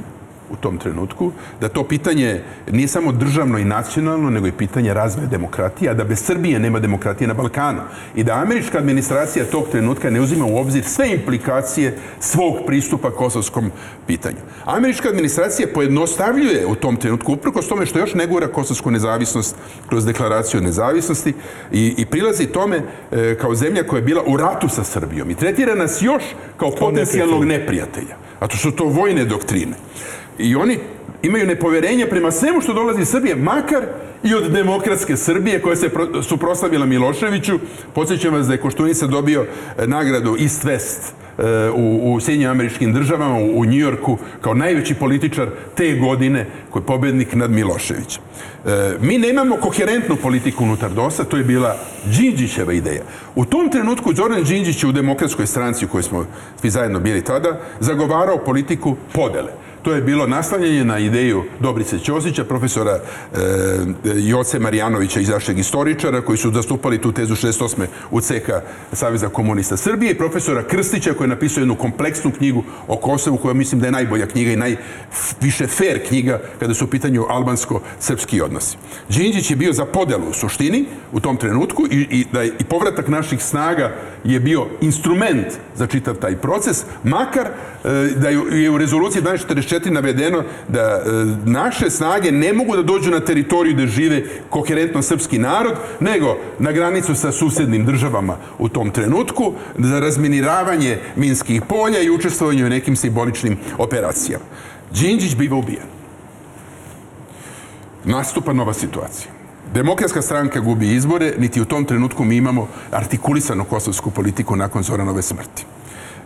u tom trenutku, da to pitanje nije samo državno i nacionalno, nego i pitanje razvoja demokratije, a da bez Srbije nema demokratije na Balkanu. I da američka administracija tog trenutka ne uzima u obzir sve implikacije svog pristupa kosovskom pitanju. Američka administracija pojednostavljuje u tom trenutku, uprkos tome što još ne gura kosovsku nezavisnost kroz deklaraciju o nezavisnosti i, i prilazi tome e, kao zemlja koja je bila u ratu sa Srbijom i tretira nas još kao potencijalnog neprijatelja. A to su to vojne doktrine. I oni imaju nepoverenje prema svemu što dolazi iz Srbije, makar i od demokratske Srbije koja se pro- suprotstavila Miloševiću. Podsjećam vas da je Koštunica dobio e, nagradu East West e, u, u Sjedinjim američkim državama, u, u Njujorku, kao najveći političar te godine koji je pobednik nad Miloševićem. E, mi nemamo koherentnu politiku unutar DOS-a, to je bila Đinđićeva ideja. U tom trenutku Zoran Đinđić u demokratskoj stranci u kojoj smo svi zajedno bili tada, zagovarao politiku podele. To je bilo naslanjanje na ideju Dobrice Ćosića, profesora e, Joce Marijanovića iz našeg istoričara, koji su zastupali tu tezu 68. u CK Saveza komunista Srbije i profesora Krstića koji je napisao jednu kompleksnu knjigu o Kosovu, koja mislim da je najbolja knjiga i najviše fair knjiga kada su u pitanju albansko-srpski odnosi. Đinđić je bio za podelu u suštini u tom trenutku i, i, da je, i povratak naših snaga je bio instrument za čitav taj proces, makar e, da je je u rezoluciji 1244 navedeno da e, naše snage ne mogu da dođu na teritoriju gde žive koherentno srpski narod, nego na granicu sa susednim državama u tom trenutku za razminiravanje minskih polja i učestvovanje u nekim simboličnim operacijama. Đinđić biva ubijen. Nastupa nova situacija. Demokratska stranka gubi izbore, niti u tom trenutku mi imamo artikulisanu kosovsku politiku nakon Zoranove smrti.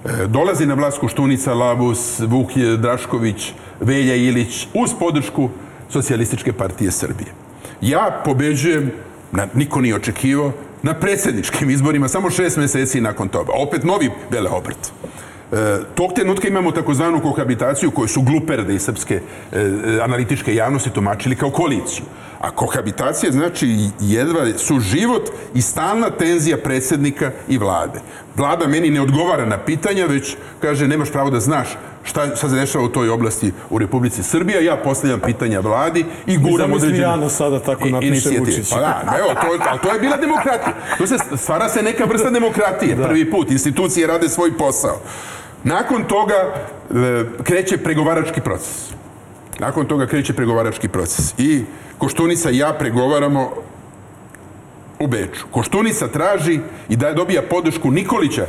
E, Dolazi na vlast Koštunica, Labus, Vuk Drašković, Velja Ilić uz podršku Socijalističke partije Srbije. Ja pobeđujem, na, niko nije očekivao, na predsjedničkim izborima samo šest meseci nakon toga. Opet novi vele obrt. E, tog trenutka imamo takozvanu kohabitaciju koju su gluperde i srpske e, analitičke javnosti tumačili kao koaliciju. A kohabitacija znači jedva su život i stalna tenzija predsjednika i vlade. Vlada meni ne odgovara na pitanja, već kaže nemaš pravo da znaš šta, šta se dešava u toj oblasti u Republici Srbija. Ja postavljam pitanja vladi i guram Zamisli određene Jano sada tako napiše inicijative. Vučić. Pa da, evo, to, ali to je bila demokratija. To se stvara se neka vrsta demokratije. Prvi put. Institucije rade svoj posao. Nakon toga e, kreće pregovarački proces. Nakon toga kreće pregovarački proces. I Koštunica i ja pregovaramo u Beču. Koštunica traži i da dobija podršku Nikolića,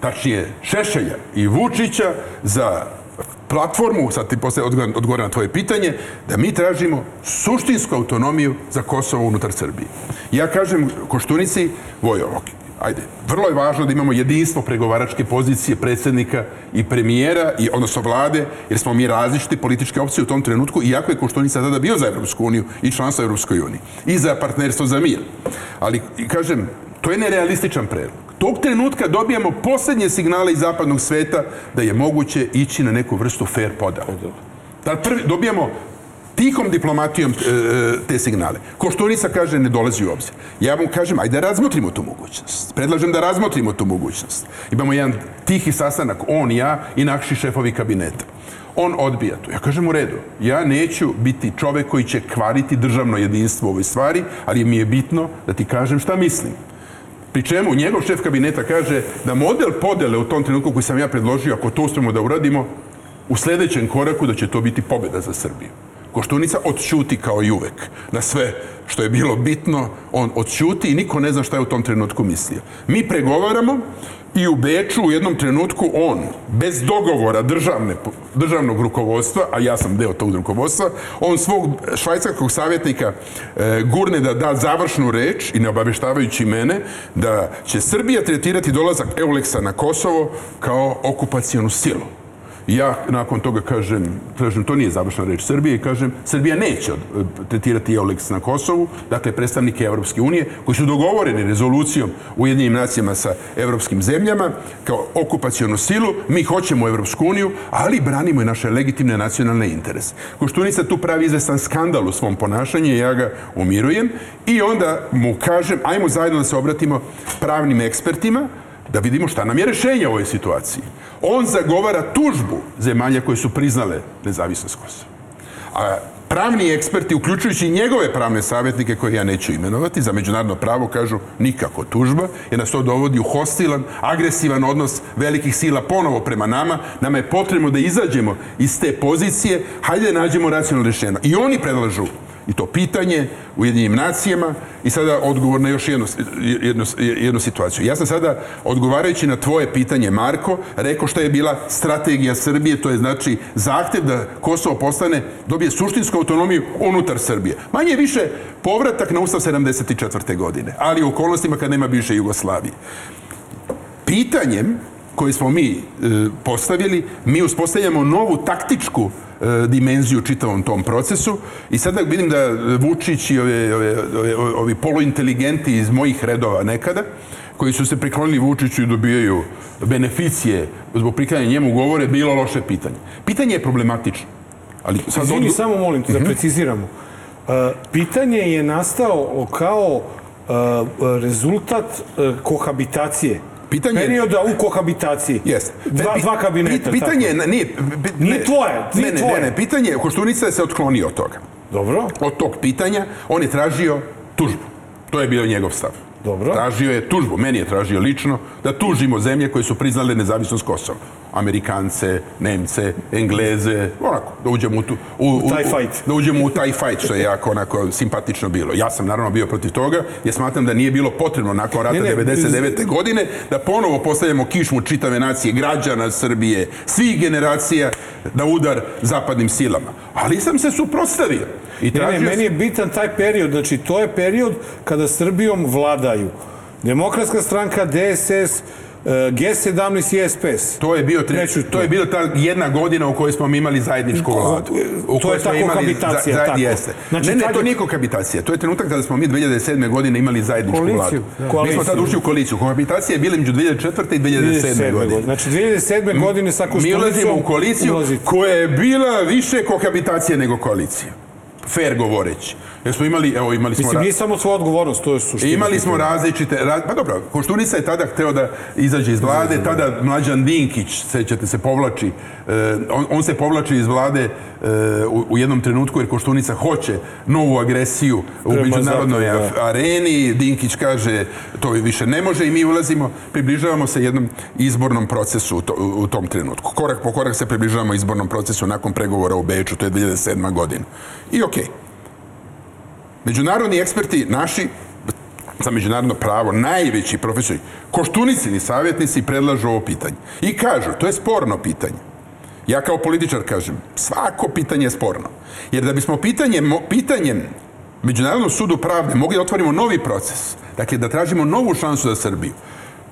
tačnije Šešelja i Vučića za platformu, sad ti posle odgovoram na tvoje pitanje, da mi tražimo suštinsku autonomiju za Kosovo unutar Srbije. Ja kažem Koštunici, Vojo, ajde, vrlo je važno da imamo jedinstvo pregovaračke pozicije predsjednika i premijera, i, odnosno vlade, jer smo mi različite političke opcije u tom trenutku, iako je Koštunica tada bio za Evropsku uniju i članstvo Evropskoj uniji. I za partnerstvo za mir. Ali, kažem, to je nerealističan predlog. Tog trenutka dobijamo posljednje signale iz zapadnog sveta da je moguće ići na neku vrstu fair podala. Da prvi, dobijamo tihom diplomatijom e, te signale. Koštunica kaže ne dolazi u obzir. Ja vam kažem, ajde da razmotrimo tu mogućnost. Predlažem da razmotrimo tu mogućnost. Imamo jedan tihi sastanak, on, ja i naši šefovi kabineta. On odbija to. Ja kažem u redu, ja neću biti čovek koji će kvariti državno jedinstvo u ovoj stvari, ali mi je bitno da ti kažem šta mislim. Pri čemu njegov šef kabineta kaže da model podele u tom trenutku koji sam ja predložio, ako to uspemo da uradimo, u sledećem koraku da će to biti pobeda za Srbiju. Koštunica odćuti kao i uvek na sve što je bilo bitno, on odćuti i niko ne zna šta je u tom trenutku mislio. Mi pregovaramo i u Beču u jednom trenutku on, bez dogovora državne, državnog rukovodstva, a ja sam deo tog rukovodstva, on svog švajcarskog savjetnika e, gurne da da završnu reč i ne obaveštavajući mene da će Srbija tretirati dolazak Euleksa na Kosovo kao okupacijonu silu. Ja nakon toga kažem, kažem, to nije završna reč Srbije, kažem, Srbija neće od- tretirati Euleks na Kosovu, dakle predstavnike Evropske unije, koji su dogovoreni rezolucijom u Ujedinjenim nacijama sa evropskim zemljama, kao okupacijonu silu, mi hoćemo Evropsku uniju, ali branimo i naše legitimne nacionalne interese. Koštunica tu pravi izvestan skandal u svom ponašanju, ja ga umirujem, i onda mu kažem, ajmo zajedno da se obratimo pravnim ekspertima, da vidimo šta nam je rešenje u ovoj situaciji. On zagovara tužbu zemalja koje su priznale nezavisnost Kosova. A pravni eksperti, uključujući i njegove pravne savjetnike koje ja neću imenovati, za međunarodno pravo kažu nikako tužba, jer nas to dovodi u hostilan, agresivan odnos velikih sila ponovo prema nama. Nama je potrebno da izađemo iz te pozicije, hajde da nađemo racionalno rešenje. I oni predlažu i to pitanje u jedinim nacijama i sada odgovor na još jednu, jednu, jednu situaciju. Ja sam sada, odgovarajući na tvoje pitanje, Marko, rekao šta je bila strategija Srbije, to je znači zahtev da Kosovo postane, dobije suštinsku autonomiju unutar Srbije. Manje više povratak na Ustav 74. godine, ali u okolnostima kad nema bivše Jugoslavije. Pitanjem koje smo mi e, postavili, mi uspostavljamo novu taktičku e, dimenziju čitavom tom procesu i sada vidim da Vučić i ove, ove, ove, ovi poluinteligenti iz mojih redova nekada, koji su se priklonili Vučiću i dobijaju beneficije zbog priklanjanja njemu govore, bilo loše pitanje. Pitanje je problematično. Ali sad Izvini, odgo- samo molim te da preciziramo. Uh, pitanje je nastao kao uh, rezultat uh, kohabitacije. Pitanje je- Perioda u kohabitaciji. Jeste. Dva, dva kabineta. pi- Pitanje je, tako. nije, Nije tvoje, nije ne, tvoje. ne, ne, pitanje je, Koštunica se otklonio od toga. Dobro, Od tog pitanja on je tražio tužbu. To je bio njegov stav. Dobro. Tražio je tužbu, meni je tražio lično, da tužimo zemlje koje su priznale nezavisnost Kosova. Amerikance, Nemce, Engleze, onako, da uđemo u, tu, u, u, taj fight. Da uđemo u taj fight, što je jako onako simpatično bilo. Ja sam naravno bio protiv toga, jer smatram da nije bilo potrebno nakon rata Ne, ne, 99. godine da ponovo postavljamo kišmu čitave nacije, građana Srbije, svih generacija na udar zapadnim silama. Ali sam se suprotstavio. I Ne, ne, meni je bitan taj period. Znači, to je period kada Srbijom vladaju Demokratska stranka, DSS, G17 i SPS. To je bio Treću to je bila ta jedna godina u kojoj smo mi imali zajedničku vladu. U to je smo ta imali kohabitacija, za- tako. Jeste. Znači, ne, ne, to je- nije kohabitacija. To je trenutak kada smo mi 2007. godine imali zajedničku Koaliciju, vladu. da. Mi smo tad ušli u koaliciju. Kohabitacija je bila među 2004. i 2007. godine. Znači, 2007. godine sa Mi Koštunicom ulazimo u koaliciju koja je bila više kohabitacija nego koalicija. Fair govoreći. Jer smo imali, evo imali smo... Mislim, nije samo svoja odgovornost, to je suština. Imali smo različite, ra- pa dobro, Koštunica je tada hteo da izađe iz vlade, tada Mlađan Dinkić, sećate se, povlači, e, on, on se povlači iz vlade e, u, u jednom trenutku jer Koštunica hoće novu agresiju u Prema međunarodnoj Zapadu, da. areni, Dinkić kaže to više ne može i mi ulazimo, približavamo se jednom izbornom procesu u, to, u tom trenutku. Korak po korak se približavamo izbornom procesu nakon pregovora u Beču, to je 2007. godina. I okej. Međunarodni eksperti naši za međunarodno pravo, najveći profesori, koštunicini savjetnici predlažu ovo pitanje. I kažu, to je sporno pitanje. Ja kao političar kažem, svako pitanje je sporno. Jer da bismo pitanje, pitanjem Međunarodnom sudu pravde mogli da otvorimo novi proces, dakle da tražimo novu šansu za Srbiju,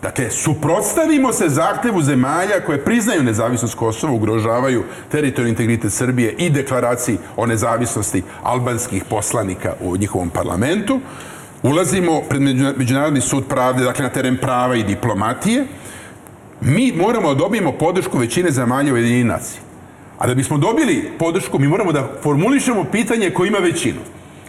Dakle, suprotstavimo se zahtevu zemalja koje priznaju nezavisnost Kosova, ugrožavaju teritorijalni integritet Srbije i deklaraciji o nezavisnosti albanskih poslanika u njihovom parlamentu. Ulazimo pred Međuna- Međunarodni sud pravde, dakle na teren prava i diplomatije. Mi moramo da dobijemo podršku većine zemalja Ujedinjenih nacija. A da bismo dobili podršku, mi moramo da formulišemo pitanje koje ima većinu.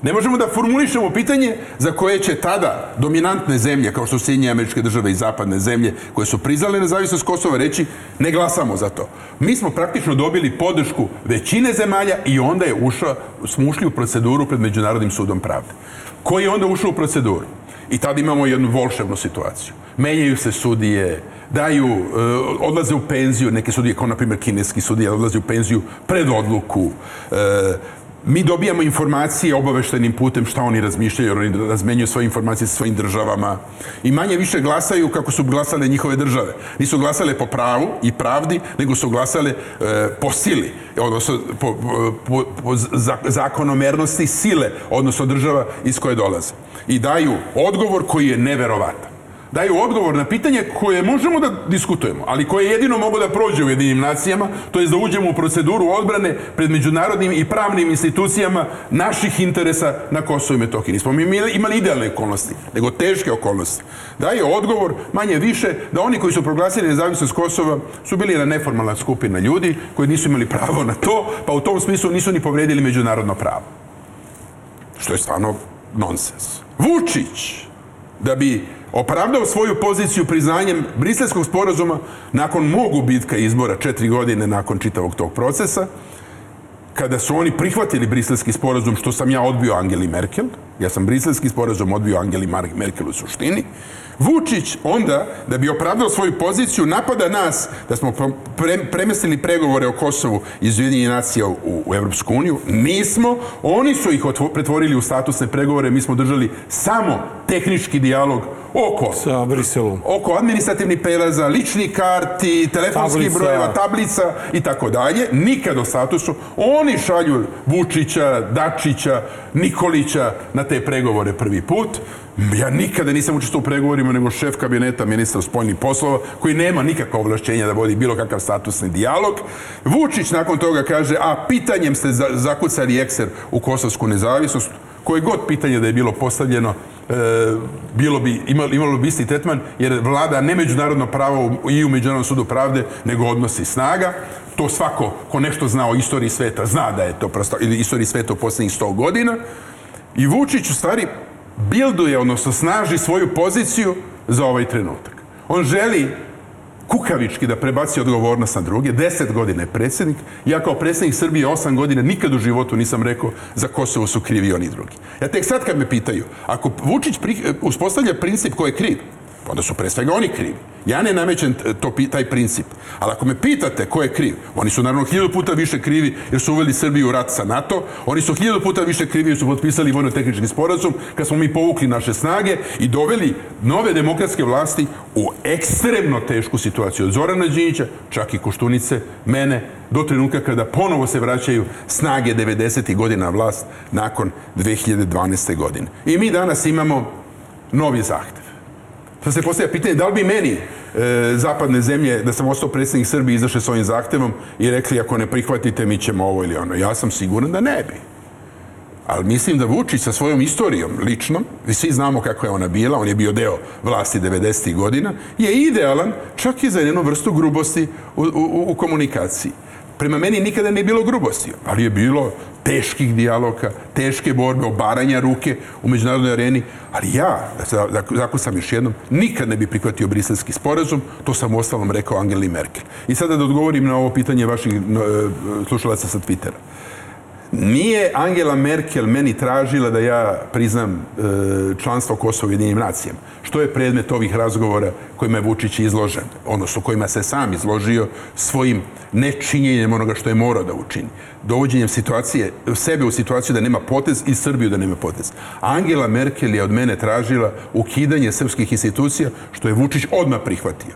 Ne možemo da formulišemo pitanje za koje će tada dominantne zemlje, kao što su Sjedinje američke države i zapadne zemlje, koje su priznale nezavisnost Kosova, reći ne glasamo za to. Mi smo praktično dobili podršku većine zemalja i onda je ušao, smo ušli u proceduru pred Međunarodnim sudom pravde. Koji je onda ušao u proceduru? I tada imamo jednu volševnu situaciju. Menjaju se sudije, daju, e, odlaze u penziju, neke sudije, kao na primjer kineski sudije, odlaze u penziju pred odluku. Mi dobijamo informacije obaveštenim putem šta oni razmišljaju, oni razmenjuju svoje informacije sa svojim državama i manje više glasaju kako su glasale njihove države. Nisu glasale po pravu i pravdi, nego su glasale e, po sili, odnosno po, po, po za- zakonomernosti sile, odnosno država iz koje dolaze. I daju odgovor koji je neverovatan daju odgovor na pitanje koje možemo da diskutujemo, ali koje jedino mogu da prođe u jedinim nacijama, to je da uđemo u proceduru odbrane pred međunarodnim i pravnim institucijama naših interesa na Kosovo i Metohiji. Nismo mi imali- idealne okolnosti, nego teške okolnosti. Daje odgovor, manje više, da oni koji su proglasili nezavisnost Kosova su bili jedna neformalna skupina ljudi koji nisu imali pravo na to, pa u tom smislu nisu ni povredili međunarodno pravo. Što je stvarno nonsens. Vučić, da bi opravdao svoju poziciju priznanjem briselskog sporazuma nakon mog gubitka izbora četiri godine nakon čitavog tog procesa, kada su oni prihvatili briselski sporazum, što sam ja odbio Angeli Merkel, ja sam briselski sporazum odbio Angeli Merkel u suštini, Vučić onda, da bi opravdao svoju poziciju, napada nas da smo pre, premestili pregovore o Kosovu iz Ujedinjenih nacija u, u Evropsku uniju. Nismo. Oni su ih otvo, pretvorili u statusne pregovore. Mi smo držali samo tehnički dijalog oko Sa Briselom. oko administrativnih prelaza, ličnih karti, telefonskih Tablica. brojeva, tablica i tako dalje. Nikad o statusu. Oni šalju Vučića, Dačića, Nikolića na te pregovore prvi put. Ja nikada nisam učestvovao u pregovorima nego šef kabineta ministra spoljnih poslova koji nema nikakva ovlašćenja da vodi bilo kakav statusni dijalog. Vučić nakon toga kaže, a pitanjem ste za- zakucali ekser u kosovsku nezavisnost, koje god pitanje da je bilo postavljeno, e, bilo bi, imalo, imalo bi isti tretman, jer vlada ne međunarodno pravo i u Međunarodnom sudu pravde, nego odnosi snaga. To svako ko nešto zna o istoriji sveta, zna da je to prosto, ili istoriji sveta u posljednjih 100 godina. I Vučić u stvari bilduje, odnosno snaži svoju poziciju za ovaj trenutak. On želi kukavički da prebaci odgovornost na druge. Deset godina je predsjednik. Ja kao predsjednik Srbije osam godina nikad u životu nisam rekao za Kosovo su krivi oni drugi. Ja tek sad kad me pitaju, ako Vučić uspostavlja princip ko je kriv, onda su pre svega oni krivi. Ja ne namećem to, taj princip. Ali ako me pitate ko je kriv, oni su naravno hiljadu puta više krivi jer su uveli Srbiju u rat sa NATO, oni su hiljadu puta više krivi jer su potpisali vojno-tehnički sporazum kad smo mi povukli naše snage i doveli nove demokratske vlasti u ekstremno tešku situaciju od Zorana Đinjića, čak i Koštunice, mene, do trenutka kada ponovo se vraćaju snage 90. godina na vlast nakon 2012. godine. I mi danas imamo novi zahtev. Sad se postavlja pitanje da li bi meni e, zapadne zemlje, da sam ostao predsjednik Srbije, izašli s ovim zahtevom i rekli ako ne prihvatite mi ćemo ovo ili ono. Ja sam siguran da ne bi. Ali mislim da Vučić sa svojom istorijom ličnom, vi svi znamo kako je ona bila, on je bio deo vlasti 90. godina, je idealan čak i za jednu vrstu grubosti u, u, u komunikaciji. Prema meni nikada nije bilo grubosti, ali je bilo teških dijaloga, teške borbe, obaranja ruke u međunarodnoj areni, ali ja, zakon sam još jednom, nikad ne bi prihvatio briselski sporazum, to sam u ostalom rekao Angeli Merkel. I sada da odgovorim na ovo pitanje vaših e, slušalaca sa Twittera. Nije Angela Merkel meni tražila da ja priznam e, članstvo Kosova u jedinim nacijama. Što je predmet ovih razgovora kojima je Vučić izložen, odnosno kojima se sam izložio svojim nečinjenjem onoga što je morao da učini. Dovođenjem situacije, sebe u situaciju da nema potez i Srbiju da nema potez. Angela Merkel je od mene tražila ukidanje srpskih institucija, što je Vučić odmah prihvatio.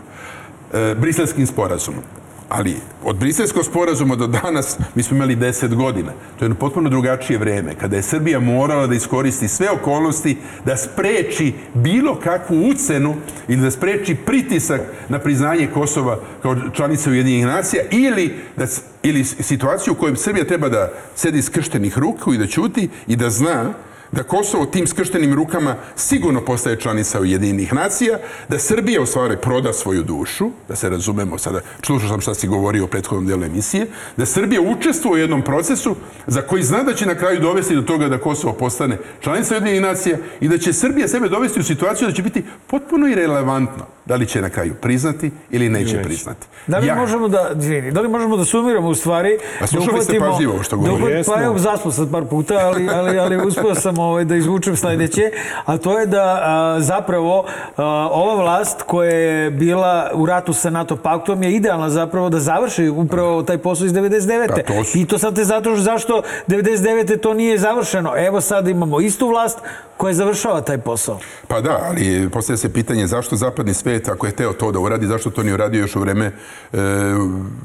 E, sporazumom. Ali od briselskog sporazuma do danas mi smo imali 10 godina. To je potpuno drugačije vreme, kada je Srbija morala da iskoristi sve okolnosti da spreči bilo kakvu ucenu ili da spreči pritisak na priznanje Kosova kao članice Ujedinjenih nacija ili, da, ili situaciju u kojoj Srbija treba da sedi skrštenih ruku i da ćuti i da zna da Kosovo tim skrštenim rukama sigurno postaje članica Ujedinjenih nacija, da Srbija u stvari proda svoju dušu, da se razumemo sada, slušao sam šta si govorio u prethodnom delu emisije, da Srbija učestvuje u jednom procesu za koji zna da će na kraju dovesti do toga da Kosovo postane članica Ujedinjenih nacija i da će Srbija sebe dovesti u situaciju da će biti potpuno irelevantno da li će na kraju priznati ili neće priznati. Da li ja. možemo da, izvini, da li možemo da sumiramo u stvari, A slušali ste pažljivo što govorim. Da, pa evo, zaspo sad par puta, ali, ali, ali uspio sam ovaj, da izvučem sledeće, a to je da a, zapravo a, ova vlast koja je bila u ratu sa NATO paktom je idealna zapravo da završi upravo taj posao iz 99. Da, to su... I to sad te zato zašto 99. to nije završeno. Evo sad imamo istu vlast koja završava taj posao. Pa da, ali postavlja se pitanje zašto zapadni svet, ako je teo to da uradi, zašto to nije uradio još u vreme e,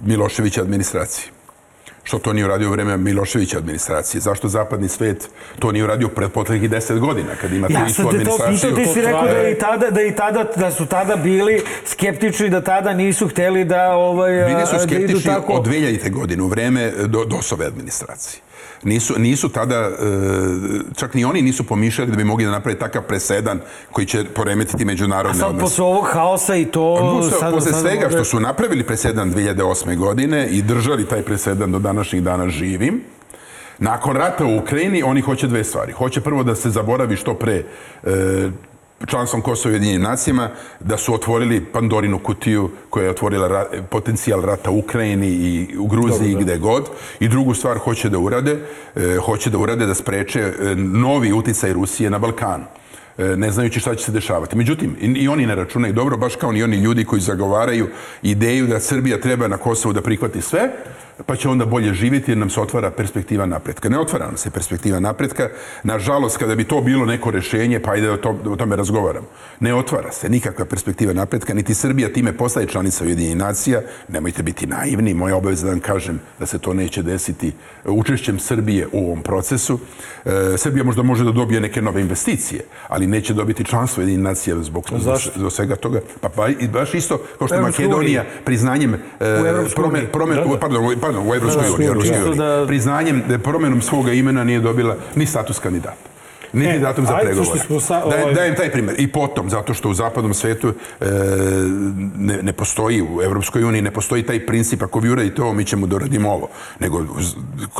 Miloševića administracije? Što to nije uradio u vreme Miloševića administracije? Zašto zapadni svet to nije uradio pred potrebnih 10 godina, kad ima ja tu istu administraciju? Ja sam te to pitao, ti si rekao da, i tada, da, i tada, da su tada bili skeptični, da tada nisu hteli da... Ovaj, bili su da skeptični tako... od 2000. godine, u vreme do, DOS-ove administracije. Nisu, nisu tada, e, čak ni oni nisu pomišljali da bi mogli da naprave takav presedan koji će poremetiti međunarodne odnose. A sad odnose. posle ovog haosa i to... Posle, sad, posle sad svega što su napravili presedan 2008. godine i držali taj presedan do današnjih dana živim, Nakon rata u Ukrajini oni hoće dve stvari. Hoće prvo da se zaboravi što pre e, članstvom Kosova i Ujedinjenim nacijama, da su otvorili Pandorinu kutiju koja je otvorila ra potencijal rata u Ukrajini i u Gruziji Dobro, da. gde god. I drugu stvar hoće da urade, e, hoće da urade da spreče e, novi uticaj Rusije na Balkanu e, ne znajući šta će se dešavati. Međutim, i, i oni ne računaju dobro, baš kao ni oni ljudi koji zagovaraju ideju da Srbija treba na Kosovu da prihvati sve, pa će onda bolje živjeti jer nam se otvara perspektiva napretka. Ne otvara nam se perspektiva napretka. Nažalost, kada bi to bilo neko rešenje, pa ajde o, to, o tome razgovaram. Ne otvara se nikakva perspektiva napretka, niti Srbija time postaje članica Ujedinjenih nacija. Nemojte biti naivni, moja obaveza da vam kažem da se to neće desiti učešćem Srbije u ovom procesu. E, Srbija možda može da dobije neke nove investicije, ali neće dobiti članstvo Ujedinjenih nacija zbog, zbog svega toga. Pa, pa baš isto kao što Makedonija priznanjem e, promen, promen, da, da. pardon, pardon, u Evropskoj uniji, Evropskoj uniji. Da... Priznanjem da promenom svoga imena nije dobila ni status kandidata. Niti e, datum za pregovore. Sa, ovaj... Daj, dajem taj primjer. I potom, zato što u zapadnom svetu e, ne, ne postoji, u Evropskoj uniji ne postoji taj princip, ako vi uradite ovo, mi ćemo da uradimo ovo. Nego,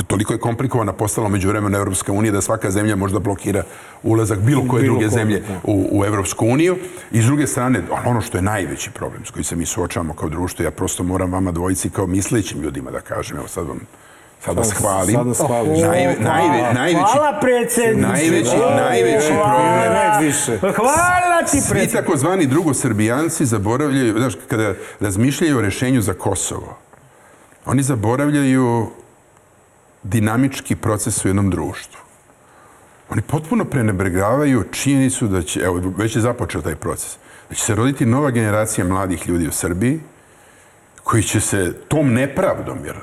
toliko je komplikovana postala među vremena Evropska unija da svaka zemlja možda blokira ulazak bilo koje bilo druge zemlje da. u, u Evropsku uniju. I s druge strane, ono što je najveći problem s kojim se mi suočavamo kao društvo, ja prosto moram vama dvojici kao mislećim ljudima da kažem, evo sad vam sad vas hvalim. Sad nas hvališ. Najve, najve, najveći, Hvala predsjedniče. Najveći, najveći problem. Više. Hvala ti predsjedniče. Svi takozvani drugosrbijanci zaboravljaju, znaš, kada razmišljaju o rešenju za Kosovo, oni zaboravljaju dinamički proces u jednom društvu. Oni potpuno prenebregavaju činjenicu da će, evo, već je započeo taj proces, da će se roditi nova generacija mladih ljudi u Srbiji, koji će se tom nepravdom, jer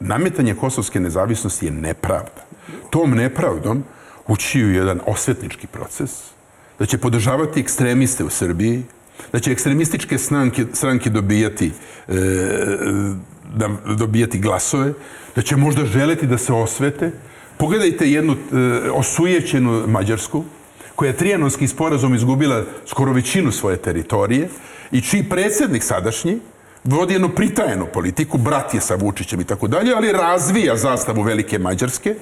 nametanje kosovske nezavisnosti je nepravda, tom nepravdom ući u jedan osvetnički proces, da će podržavati ekstremiste u Srbiji, da će ekstremističke stranke, stranke dobijati, e, da, dobijati glasove, da će možda želeti da se osvete. Pogledajte jednu e, osujećenu Mađarsku, koja je trijanonski sporazum izgubila skoro većinu svoje teritorije i čiji predsednik sadašnji vodi jednu pritajenu politiku, brat je sa Vučićem i tako dalje, ali razvija zastavu Velike Mađarske,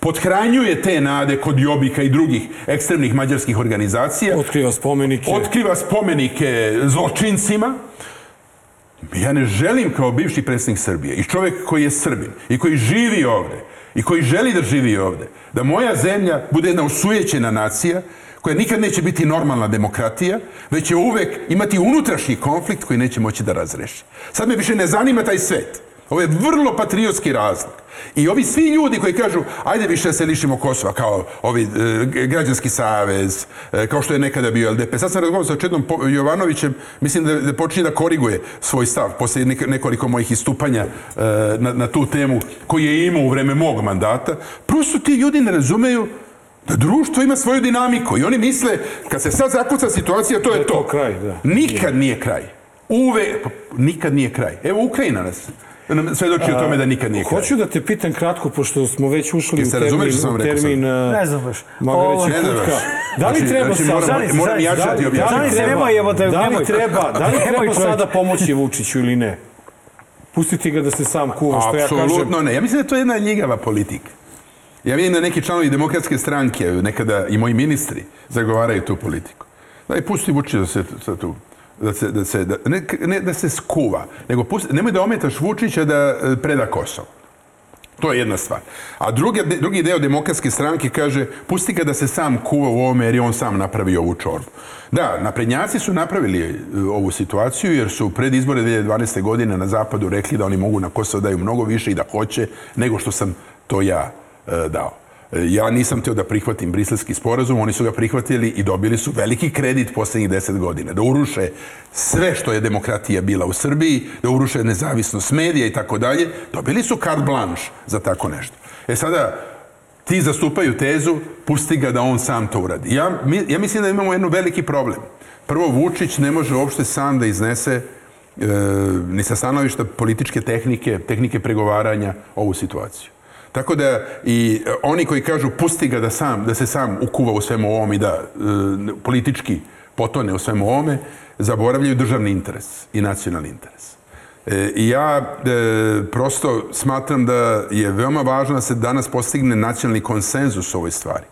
podhranjuje te nade kod Jobika i drugih ekstremnih mađarskih organizacija, Otkriva spomenike. otkriva spomenike zločincima. Ja ne želim kao bivši predsjednik Srbije i čovjek koji je Srbin i koji živi ovde i koji želi da živi ovde, da moja zemlja bude jedna usujećena nacija koja nikad neće biti normalna demokratija, već će uvek imati unutrašnji konflikt koji neće moći da razreši. Sad me više ne zanima taj svet. Ovo je vrlo patriotski razlog. I ovi svi ljudi koji kažu, ajde više da se lišimo Kosova, kao ovi e, građanski savez, e, kao što je nekada bio LDP. Sad sam razgovarao sa Čedom Po- Jovanovićem, mislim da, da počinje da koriguje svoj stav posle nek- nekoliko mojih istupanja e, na, na tu temu koji je imao u vreme mog mandata. Prosto ti ljudi ne razumeju da društvo ima svoju dinamiku i oni misle, kad se sad zakuca situacija, to je to. to kraj, da. Nikad nije kraj. Uve, nikad nije kraj. Evo Ukrajina nas nam svedoči o tome da nikad nije kraj. Hoću da te pitam kratko, pošto smo već ušli u Jeste termin, sam rekao termin uh, Ne znam baš. Ne, ne, kutka. baš. Da li Znači- treba znači sada... moram- Zanice, moram jačati zanice, objasniti. zanice, treba- nemoj, evo te, da li treba, da li treba sada pomoći Vučiću ili ne? Pustiti ga da se sam kuva, što ja kažem. Apsolutno ne. Ja mislim da je to jedna ljigava politika. Ja vidim da neki članovi demokratske stranke, nekada i moji ministri, zagovaraju tu politiku. Daj, pusti Vučića da se sa tu da se, da se, da, ne, ne da se skuva, nego pusti, nemoj da ometaš Vučića da e, preda Kosovo. To je jedna stvar. A drugi, drugi deo demokratske stranke kaže pusti ga da se sam kuva u ovome jer je on sam napravio ovu čorbu. Da, naprednjaci su napravili e, ovu situaciju jer su pred izbore 2012. godine na zapadu rekli da oni mogu na Kosovo daju mnogo više i da hoće nego što sam to ja dao. E, Ja nisam teo da prihvatim briselski sporazum, oni su ga prihvatili i dobili su veliki kredit poslednjih deset godina. Da uruše sve što je demokratija bila u Srbiji, da uruše nezavisnost medija i tako dalje. Dobili su carte blanche za tako nešto. E sada, ti zastupaju tezu, pusti ga da on sam to uradi. Ja, mi- ja mislim da imamo jedan veliki problem. Prvo, Vučić ne može uopšte sam da iznese e, ni sa stanovišta političke tehnike, tehnike pregovaranja ovu situaciju. Tako da i e, oni koji kažu pusti ga da sam da se sam ukuva u svemu ovom i da e, politički potone u svemu ovome, zaboravljaju državni interes i nacionalni interes. E, I ja e, prosto smatram da je veoma važno da se danas postigne nacionalni konsenzus u ovoj stvari.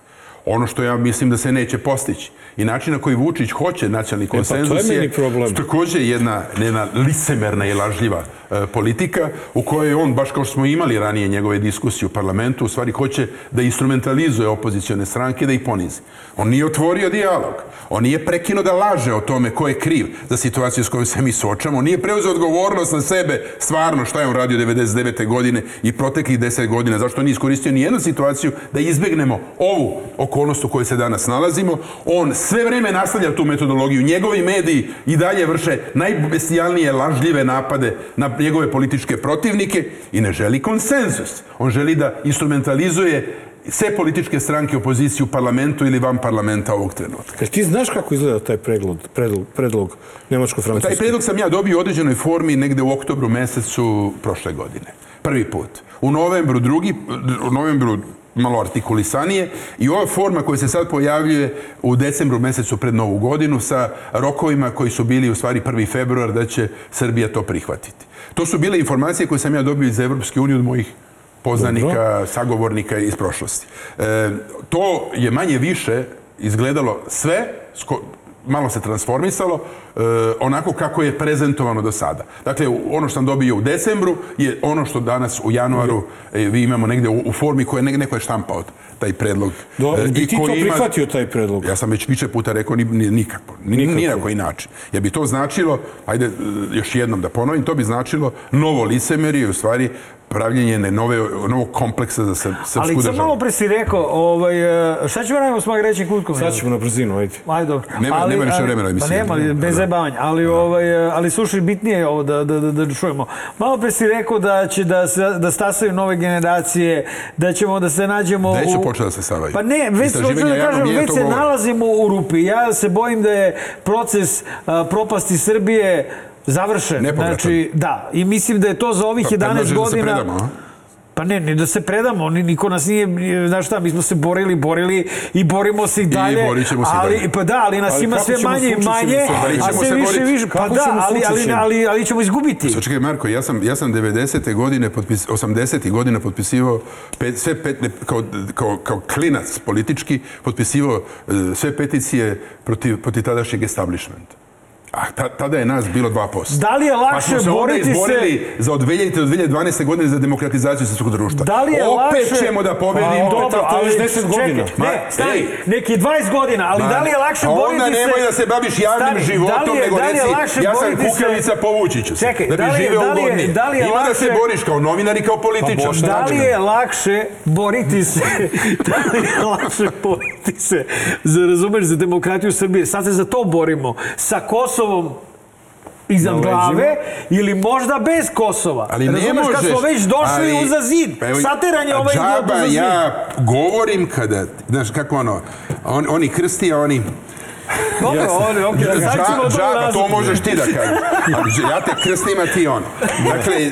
Ono što ja mislim da se neće postići. I način na koji Vučić hoće nacionalni pa to je konsenzus meni problem. takođe jedna, jedna licemerna i lažljiva e, politika u kojoj on, baš kao što smo imali ranije njegove diskusije u parlamentu, u stvari hoće da instrumentalizuje opozicione stranke da ih ponizi. On nije otvorio dijalog. On nije prekinuo da laže o tome ko je kriv za situaciju s kojom se mi suočamo. On nije preuzeo odgovornost na sebe stvarno šta je on radio 99. godine i proteklih 10 godina. Zašto nije iskoristio ni jednu situaciju da izbegnemo ovu okolnost u kojoj se danas nalazimo. On sve vreme nastavlja tu metodologiju. Njegovi mediji i dalje vrše najbestijalnije lažljive napade na njegove političke protivnike i ne želi konsenzus. On želi da instrumentalizuje sve političke stranke opozicije u parlamentu ili van parlamenta ovog trenutka. Jel ti znaš kako izgleda taj pregled, predlog, predlog Nemačko-Francuske? Taj predlog sam ja dobio u određenoj formi negde u oktobru mesecu prošle godine. Prvi put. U novembru drugi, u novembru malo artikulisanije i ova forma koja se sad pojavljuje u decembru mesecu pred Novu godinu sa rokovima koji su bili u stvari 1. februar da će Srbija to prihvatiti. To su bile informacije koje sam ja dobio iz Evropske unije od mojih poznanika, sagovornika iz prošlosti. E, to je manje više izgledalo sve, sko- malo se transformisalo, e, onako kako je prezentovano do sada. Dakle, ono što sam dobio u decembru je ono što danas u januaru e, vi imamo negde u, u formi koje ne, neko je štampao taj predlog. Do, E, bi ti to ima- prihvatio taj predlog? Ja sam već više puta rekao ni, ni, nikako, ni, ni, ni na koji način. Jer bi to značilo, ajde e, još jednom da ponovim, to bi značilo novo licemerije, u stvari pravljenje ne nove, novog kompleksa za sr, srpsku Ali sad državu. malo pre si rekao, ovaj, e, šta ćemo radimo s Magrećim kutkom? Sad ćemo na brzinu, ajde. Ajde, dobro. Nema- nema više vremena, Pa mislim. nema, bez Da. zajebavanja. Ali, ovaj, e, ali slušaj, bitnije je ovo da, da, da, da čujemo. Malo pre si rekao da će da, se, da stasaju nove generacije, da ćemo da se nađemo... Već su u- počeli da se stavaju. Pa ne, već, hoću da kažem, već se nalazimo u rupi. Ja se bojim da je proces a, propasti Srbije završen. Nepovratan. Znači, da. I mislim da je to za ovih Pa 11 predlažeš da se godina... predamo, a? Pa ne, ne da se predamo, ni, niko nas nije, znaš šta, mi smo se borili, borili i borimo se i dalje. borit ćemo se ali, dalje. Pa da, ali nas Ali ima sve manje i manje, se boriti? a sve se više i više. Pa da, ali, ali, ali, ali ćemo izgubiti. Sad čekaj, Marko, ja sam, ja sam 90. godine, potpis, 80. godina potpisivao pet, sve pet, kao, kao, kao klinac politički, potpisivao e, sve peticije protiv, protiv tadašnjeg establishmenta. A ta, tada je nas bilo 2%. Da li je Pa lakše smo se boriti se... za od 2000. do 2012. godine za demokratizaciju srpskog društva. Da li je Opet lakše... ćemo da Pa, pobedimo. opet, Dobro, ali 10 godina. Čekaj, Ma, ne, stani, ej. neki 20 godina, ali Ma, da li je lakše a boriti se... onda nemoj da se baviš javnim Stani, životom, da li je, nego da li je reci, lakše ja sam boriti se- kukavica, povući ću se. Čekaj, da bi da li je- živeo da li je- ugodnije. da li je Ima da se lakše- boriš kao novinar i kao političar. Bože, Da li je lakše boriti se, da li je lakše boriti se, za, razumeš, za demokratiju Srbije, sad se za to borimo, sa Kosovom iznad Na glave ili možda bez Kosova. Ali ne Razumeš, možeš. kad smo već došli ali- uza zid, pa evo, sateran je ovaj idiot džaba uza zid. ja govorim kada, znaš kako ono, on, oni krsti, a oni... Dobro, oni, okej, Dža- sad ćemo džaba, to možeš ti da kažeš. Ali ja te krstim, a ti on. Dakle,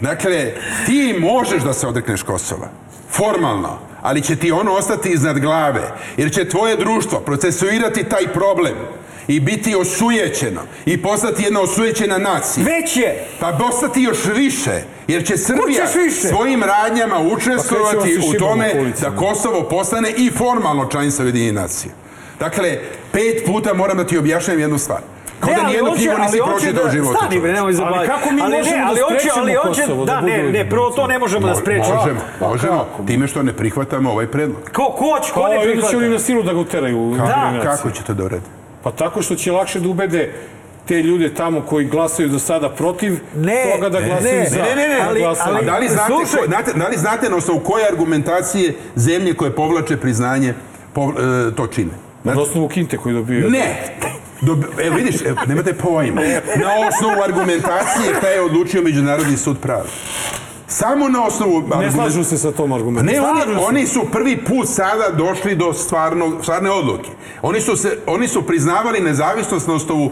dakle, ti možeš da se odrekneš Kosova. Formalno. Ali će ti ono ostati iznad glave. Jer će tvoje društvo procesuirati taj problem i biti osujećeno i postati jedna osujećena nacija. Već je. Pa postati još više, jer će Srbija svojim radnjama Pa učestvovati se u tome da Kosovo postane i formalno članica Ujedinjenih nacija. Dakle, pet puta moram da ti objašnjam jednu stvar. Kao da ali nijednu hoće- knjigu nisi ali pročitao da- u životu. Stani bre, nemoj zabaviti. kako mi ali možemo da ali hoće, sprečimo ali hoće, Kosovo da, da ne, ne, prvo to ne možemo da sprečimo. Možemo, Pa možemo. kako? Time što ne prihvatamo ovaj predlog. Ko, ko će, ko Pa, ne idu će oni na silu da ga uteraju. u eliminaciju. Kako će to da uradi? Pa tako što će lakše da ubede te ljude tamo koji glasaju do sada protiv Ne, toga da glasaju ne, za. Ne, ne, ne, ali- glasaju. A da li znate, Slušaj. ko, znate, da li znate na osnovu koje argumentacije zemlje koje povlače priznanje pov, e, to čine? Na osnovu kinte koji dobiju. Ne! Dob, evo vidiš, evo, nemate pojma. Na osnovu argumentacije šta je odlučio Međunarodni sud pravde. Samo na osnovu... Ne slažu se sa tom argumentom. Ne, oni, oni su prvi put sada došli do stvarno, stvarne odluke. Oni su, se, oni su priznavali nezavisnost na osnovu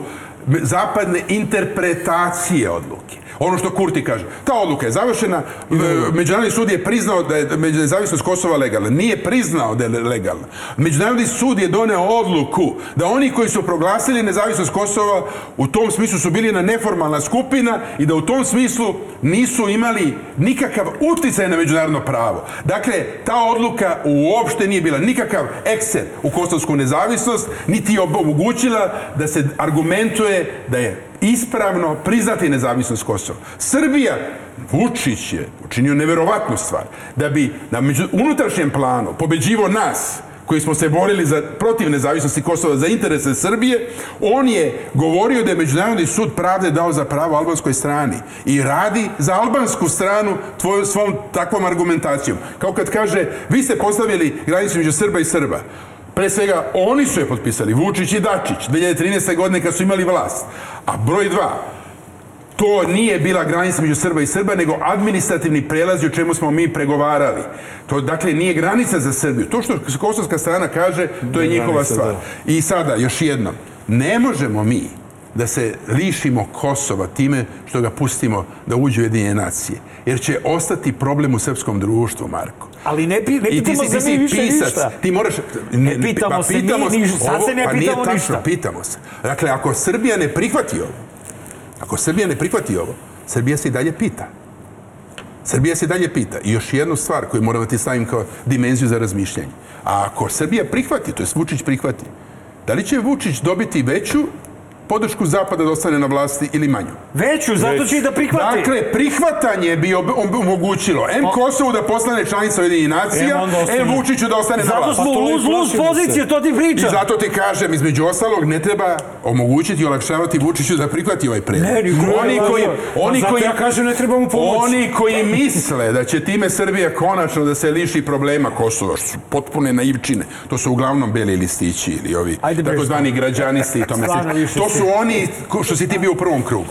zapadne interpretacije odluke. Ono što Kurti kaže. Ta odluka je završena, e, Međunarodni sud je priznao da je nezavisnost Kosova legalna. Nije priznao da je legalna. Međunarodni sud je doneo odluku da oni koji su proglasili nezavisnost Kosova u tom smislu su bili na neformalna skupina i da u tom smislu nisu imali nikakav uticaj na međunarodno pravo. Dakle, ta odluka uopšte nije bila nikakav ekser u kosovsku nezavisnost, niti je omogućila da se argumentuje da je ispravno priznati nezavisnost Kosova. Srbija, Vučić je učinio neverovatnu stvar, da bi na među, unutrašnjem planu pobeđivo nas, koji smo se borili za, protiv nezavisnosti Kosova za interese Srbije, on je govorio da je Međunarodni sud pravde dao za pravo albanskoj strani i radi za albansku stranu tvojom svom takvom argumentacijom. Kao kad kaže, vi ste postavili granicu među Srba i Srba. Pre svega, oni su je potpisali, Vučić i Dačić, 2013. godine kad su imali vlast. A broj dva, to nije bila granica među Srba i Srba, nego administrativni prelazi o čemu smo mi pregovarali. To, dakle, nije granica za Srbiju. To što kosovska strana kaže, to je njihova stvar. da. I sada, još jedno, ne možemo mi da se lišimo Kosova time što ga pustimo da uđe u jedinje nacije. Jer će ostati problem u srpskom društvu, Marko. Ali ne, pi, ne I ti pitamo si, se mi više pisac, ništa. ti moraš... Ne pitamo se mi ništa, sad se ne pa nije pitamo tačno, ništa. pitamo se. Dakle, ako Srbija ne prihvati ovo, ako Srbija ne prihvati ovo, Srbija se i dalje pita. Srbija se dalje pita. I još jednu stvar koju moram da ti stavim kao dimenziju za razmišljanje. A ako Srbija prihvati, to je Vučić prihvati, da li će Vučić dobiti veću podršku Zapada da ostane na vlasti ili manju? Veću, zato će i da prihvati. Dakle, prihvatanje bi omogućilo M. Kosovu da postane članica Ujedinjenih nacija, M. Vučiću da ostane na Zato vlasti. smo Pa i luz se. pozicije, to ti I pričam. zato ti kažem, između ostalog, ne treba omogućiti i olakšavati Vučiću da prihvati ovaj predlog. Ne, niko oni koji, zato- oni pa zato koji, ja kažem, ne treba mu pomoći. Oni koji misle da će time Srbija konačno da se liši problema Kosova, što su potpune naivčine, to su uglavnom beli listići ili ovi takozvani građanisti i tome To su su oni što si ti bio u prvom krugu.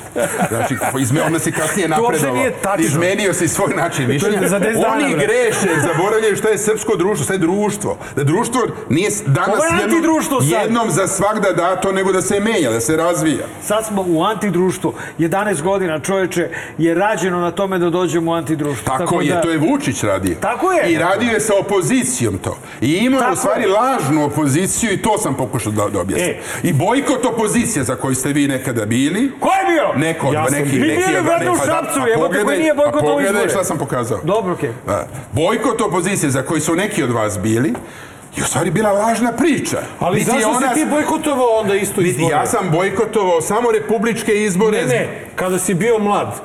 Znači, izme, onda si kasnije napredovao. Izmenio si svoj način mišljenja. za 10 dana, Oni greše, zaboravljaju šta je srpsko društvo, je društvo. Da društvo nije danas jednom, jednom za svakda dato, nego da se menja, da se razvija. Sad smo u antidruštvu. 11 godina čoveče je rađeno na tome da dođemo u antidruštvo. Tako, je, da- to je Vučić radio. Tako je. I radio je sa opozicijom to. I imao Tako u stvari je. lažnu opoziciju i to sam pokušao da, da objasnim. E. I bojkot opozicije za koju ste vi nekada bili. Ko je bio? Neko Ja sam neki, neki bili od- brate u pa da, Šapcu, pogledaj- koji nije bojkotovao a pogledaj izbore. šta sam pokazao. Dobro, okej. Da. Bojkot opozicije za koji su neki od vas bili je u stvari bila lažna priča. Ali Niti zašto ona- si ti bojkotovao onda isto Niti izbore? Ja sam bojkotovao samo republičke izbore. Ne, ne, kada si bio mlad.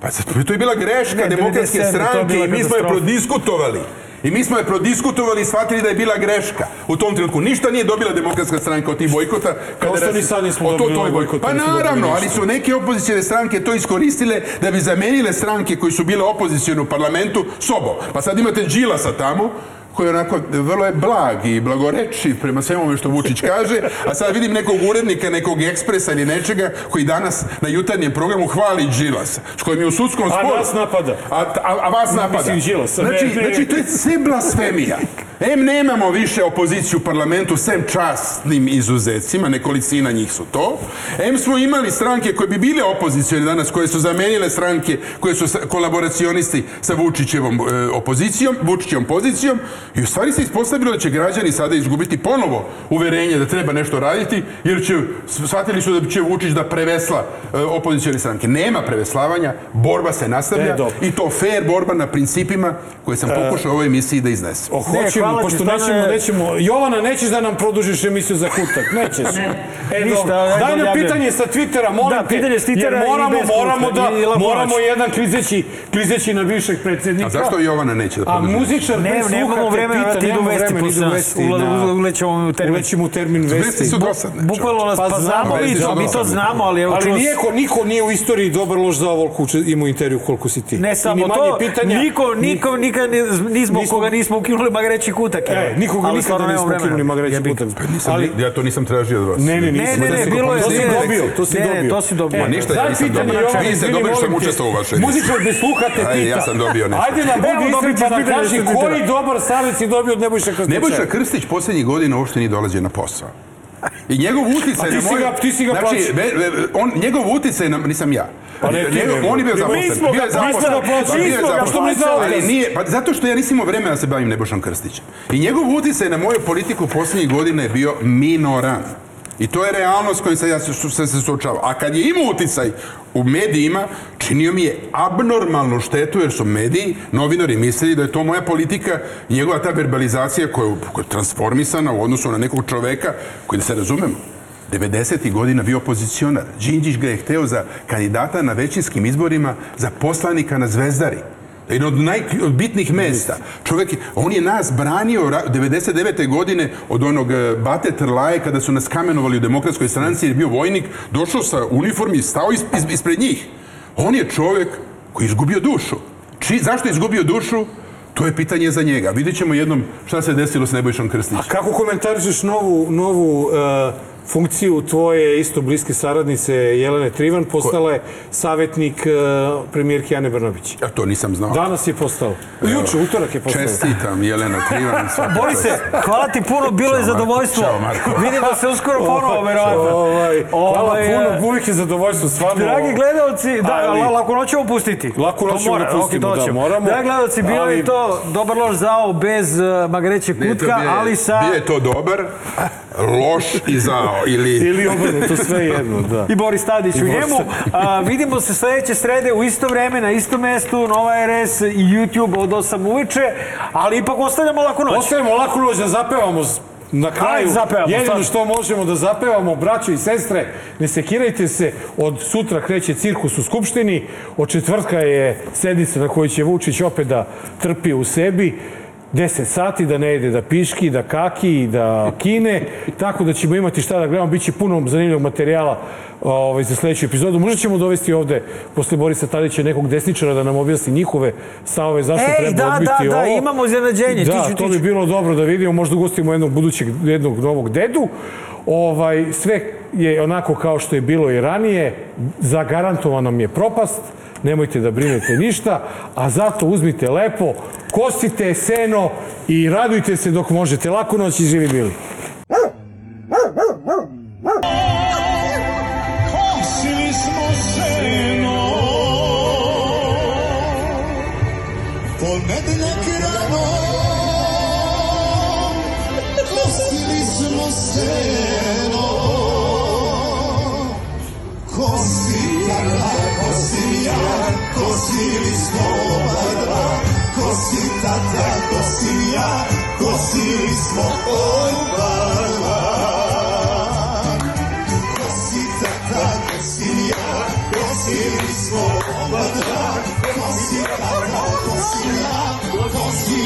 Pa to je bila greška Ne, demokratske 97, to je stranke i mi smo je prodiskutovali. I mi smo je prodiskutovali i shvatili da je bila greška. U tom trenutku ništa nije dobila demokratska stranka od tih bojkota. Kao što ni sad nismo dobili to je ovaj bojkot. Pa dobili naravno, ali su neke opozicijne stranke to iskoristile da bi zamenile stranke koji su bile opozicijone u parlamentu sobom. Pa sad imate Đilasa tamo, koji je onako vrlo je blag i blagorečiv prema svemu što Vučić kaže, a sad vidim nekog urednika, nekog ekspresa ili nečega koji danas na jutarnjem programu hvali Đilasa, s kojim je u sudskom A sporu. nas napada. A, a, a vas napada. Mislim, Đilasa, ne, Znači, znači, to je sve blasfemija. Em, nemamo više opoziciju u parlamentu, sem častnim izuzecima, nekolicina njih su to. Em, smo imali stranke koje bi bile opozicijone danas, koje su zamenile stranke koje su kolaboracionisti sa Vučićevom e, opozicijom, Vučićevom pozicijom i u stvari se ispostavilo da će građani sada izgubiti ponovo uverenje da treba nešto raditi, jer će, shvatili su da će Vučić da prevesla e, opozicijone stranke. Nema preveslavanja, borba se nastavlja E, i to fair borba na principima koje sam pokušao u ovoj emisiji da iznesem. Hoćemo, hvala ti, pošto stvarno nećemo, je- nećemo... Jovana, nećeš da nam produžiš emisiju za kutak? Nećeš. E, Ništa, dobro. Daj nam pitanje sa Twittera, molim Da, te. pitanje s Twittera moramo, moramo da, moramo jedan klizeći, klizeći na bivšeg predsjednika. A zašto Jovana neće da A produži? muzičar Ne, bez sluha nemamo te vremena, pita, idu nemamo vesti vremena, posle nas. da. ule- ulećemo u termin. Ulećemo u termin Vesti vesti. su dosadne. Bukvalno nas, Pa pa, znamo, mi to, mi to dosadne. znamo, ali evo Ali čuo- niko, niko nije u istoriji dobar loš za ovolku imao intervju koliko si ti. Ne samo to, pitanja, niko, niko, nikad ni- nismo, nismo- koga nismo ukinuli magreći kutak. E, evo. nikoga Ali nikada nismo ukinuli magreći Jebi. kutak. Nisam, Ali, ja to nisam tražio od vas. ne, ne, Ne, nismo. ne, ne, to si- bilo je- To si ne, ne, dobio, to si ne, ne, dobio. to si dobio. Ma ništa ja nisam dobio. Vi ste dobili što sam učestvovao u vašoj. Muzičar bez sluha te Ajde, pita. ja sam dobio nešto. Ajde na pa nam pitanje kaži koji dobar savjet si dobio od Nebojša Krstića. Nebojša Krstić posljednjih godina uopšte nije dolazio na posao. I njegov uticaj na moj... ti si ga znači, on, njegov uticaj na... Nisam ja. Pa ne, Njegov- on je bio Mi zaposlen. mi smo ga Pa mi smo ga. Što mi za Ali otkaz? nije, pa zato što ja nisam imao vremena da se bavim Nebojšom Krstićem. I njegov uticaj na moju politiku posljednjih godina je bio minoran. I to je realnost kojom se ja se, se, suočavao. A kad je imao uticaj u medijima, činio mi je abnormalnu štetu, jer su mediji, novinari mislili da je to moja politika njegova ta verbalizacija koja je koja je transformisana u odnosu na nekog čoveka koji, da se razumemo, 90. godina bio opozicionar. Đinđić ga je hteo za kandidata na većinskim izborima za poslanika na Zvezdari. Jedno od najbitnih mesta. Čovjek, je- on je nas branio ra- 99. godine od onog e, Bate Trlaje kada su nas kamenovali u demokratskoj stranci jer je bio vojnik, došao sa uniformi, stao is- is- ispred njih. On je čovjek koji je izgubio dušu. Či, zašto je izgubio dušu? To je pitanje za njega. Vidjet ćemo jednom šta se desilo s Nebojšom Krstićem. Kako komentarišeš novu, novu e, funkciju tvoje isto bliske saradnice Jelene Trivan? Postala je savjetnik e, premijerke Ane Brnabić. Ja to nisam znao. Danas je postao. Juče, utorak je postao. Čestitam, Jelena Trivan. svaka Bori čast. se, hvala ti puno, bilo je Ćao, Marko. zadovoljstvo. Ćao, Marko. Vidimo se uskoro ponovo, verovatno. Ovaj, hvala Ovaj, puno, uvijek je zadovoljstvo, stvarno. Dragi gledalci, da, Ali- ali, lako noć ćemo pustiti. Lako noć To ćemo mora, da pustimo, da, ćemo. moramo. Dragi gledalci, bilo Ali- je to dobar loš zao bez uh, Nije to kutka, bio- ali sa... Bio je to dobar, loš i zao. Ili... Ili obrnuto, sve jedno, da. I Boris Tadić u Boris njemu. A, vidimo se sledeće srede u isto vreme, na istom mestu, Nova RS i YouTube od 8 uveče, ali ipak ostavljamo lako noć. Ostavimo laku noć da zapevamo na kraju. Zapevamo, Jedino što možemo da zapevamo, braćo i sestre, ne sekirajte se, od sutra kreće cirkus u Skupštini, od četvrtka je sednica na kojoj će Vučić opet da trpi u sebi, 10 sati da ne ide da piški, da kaki, da kine, tako da ćemo imati šta da gledamo, bit će puno zanimljivog materijala ovaj, za sledeću epizodu. Možda ćemo dovesti ovde, posle Borisa Tadića, nekog desničara da nam objasni njihove stavove, zašto Ej, treba da, odbiti da, da, ovo. imamo iznenađenje, Da, tiću, to bi bilo dobro da vidimo, možda ugostimo jednog budućeg, jednog novog dedu. Ovaj, sve je onako kao što je bilo i ranije, zagarantovano mi je propast, nemojte da brinete ništa, a zato uzmite lepo, kosite seno i radujte se dok možete. Laku noć i živi bili.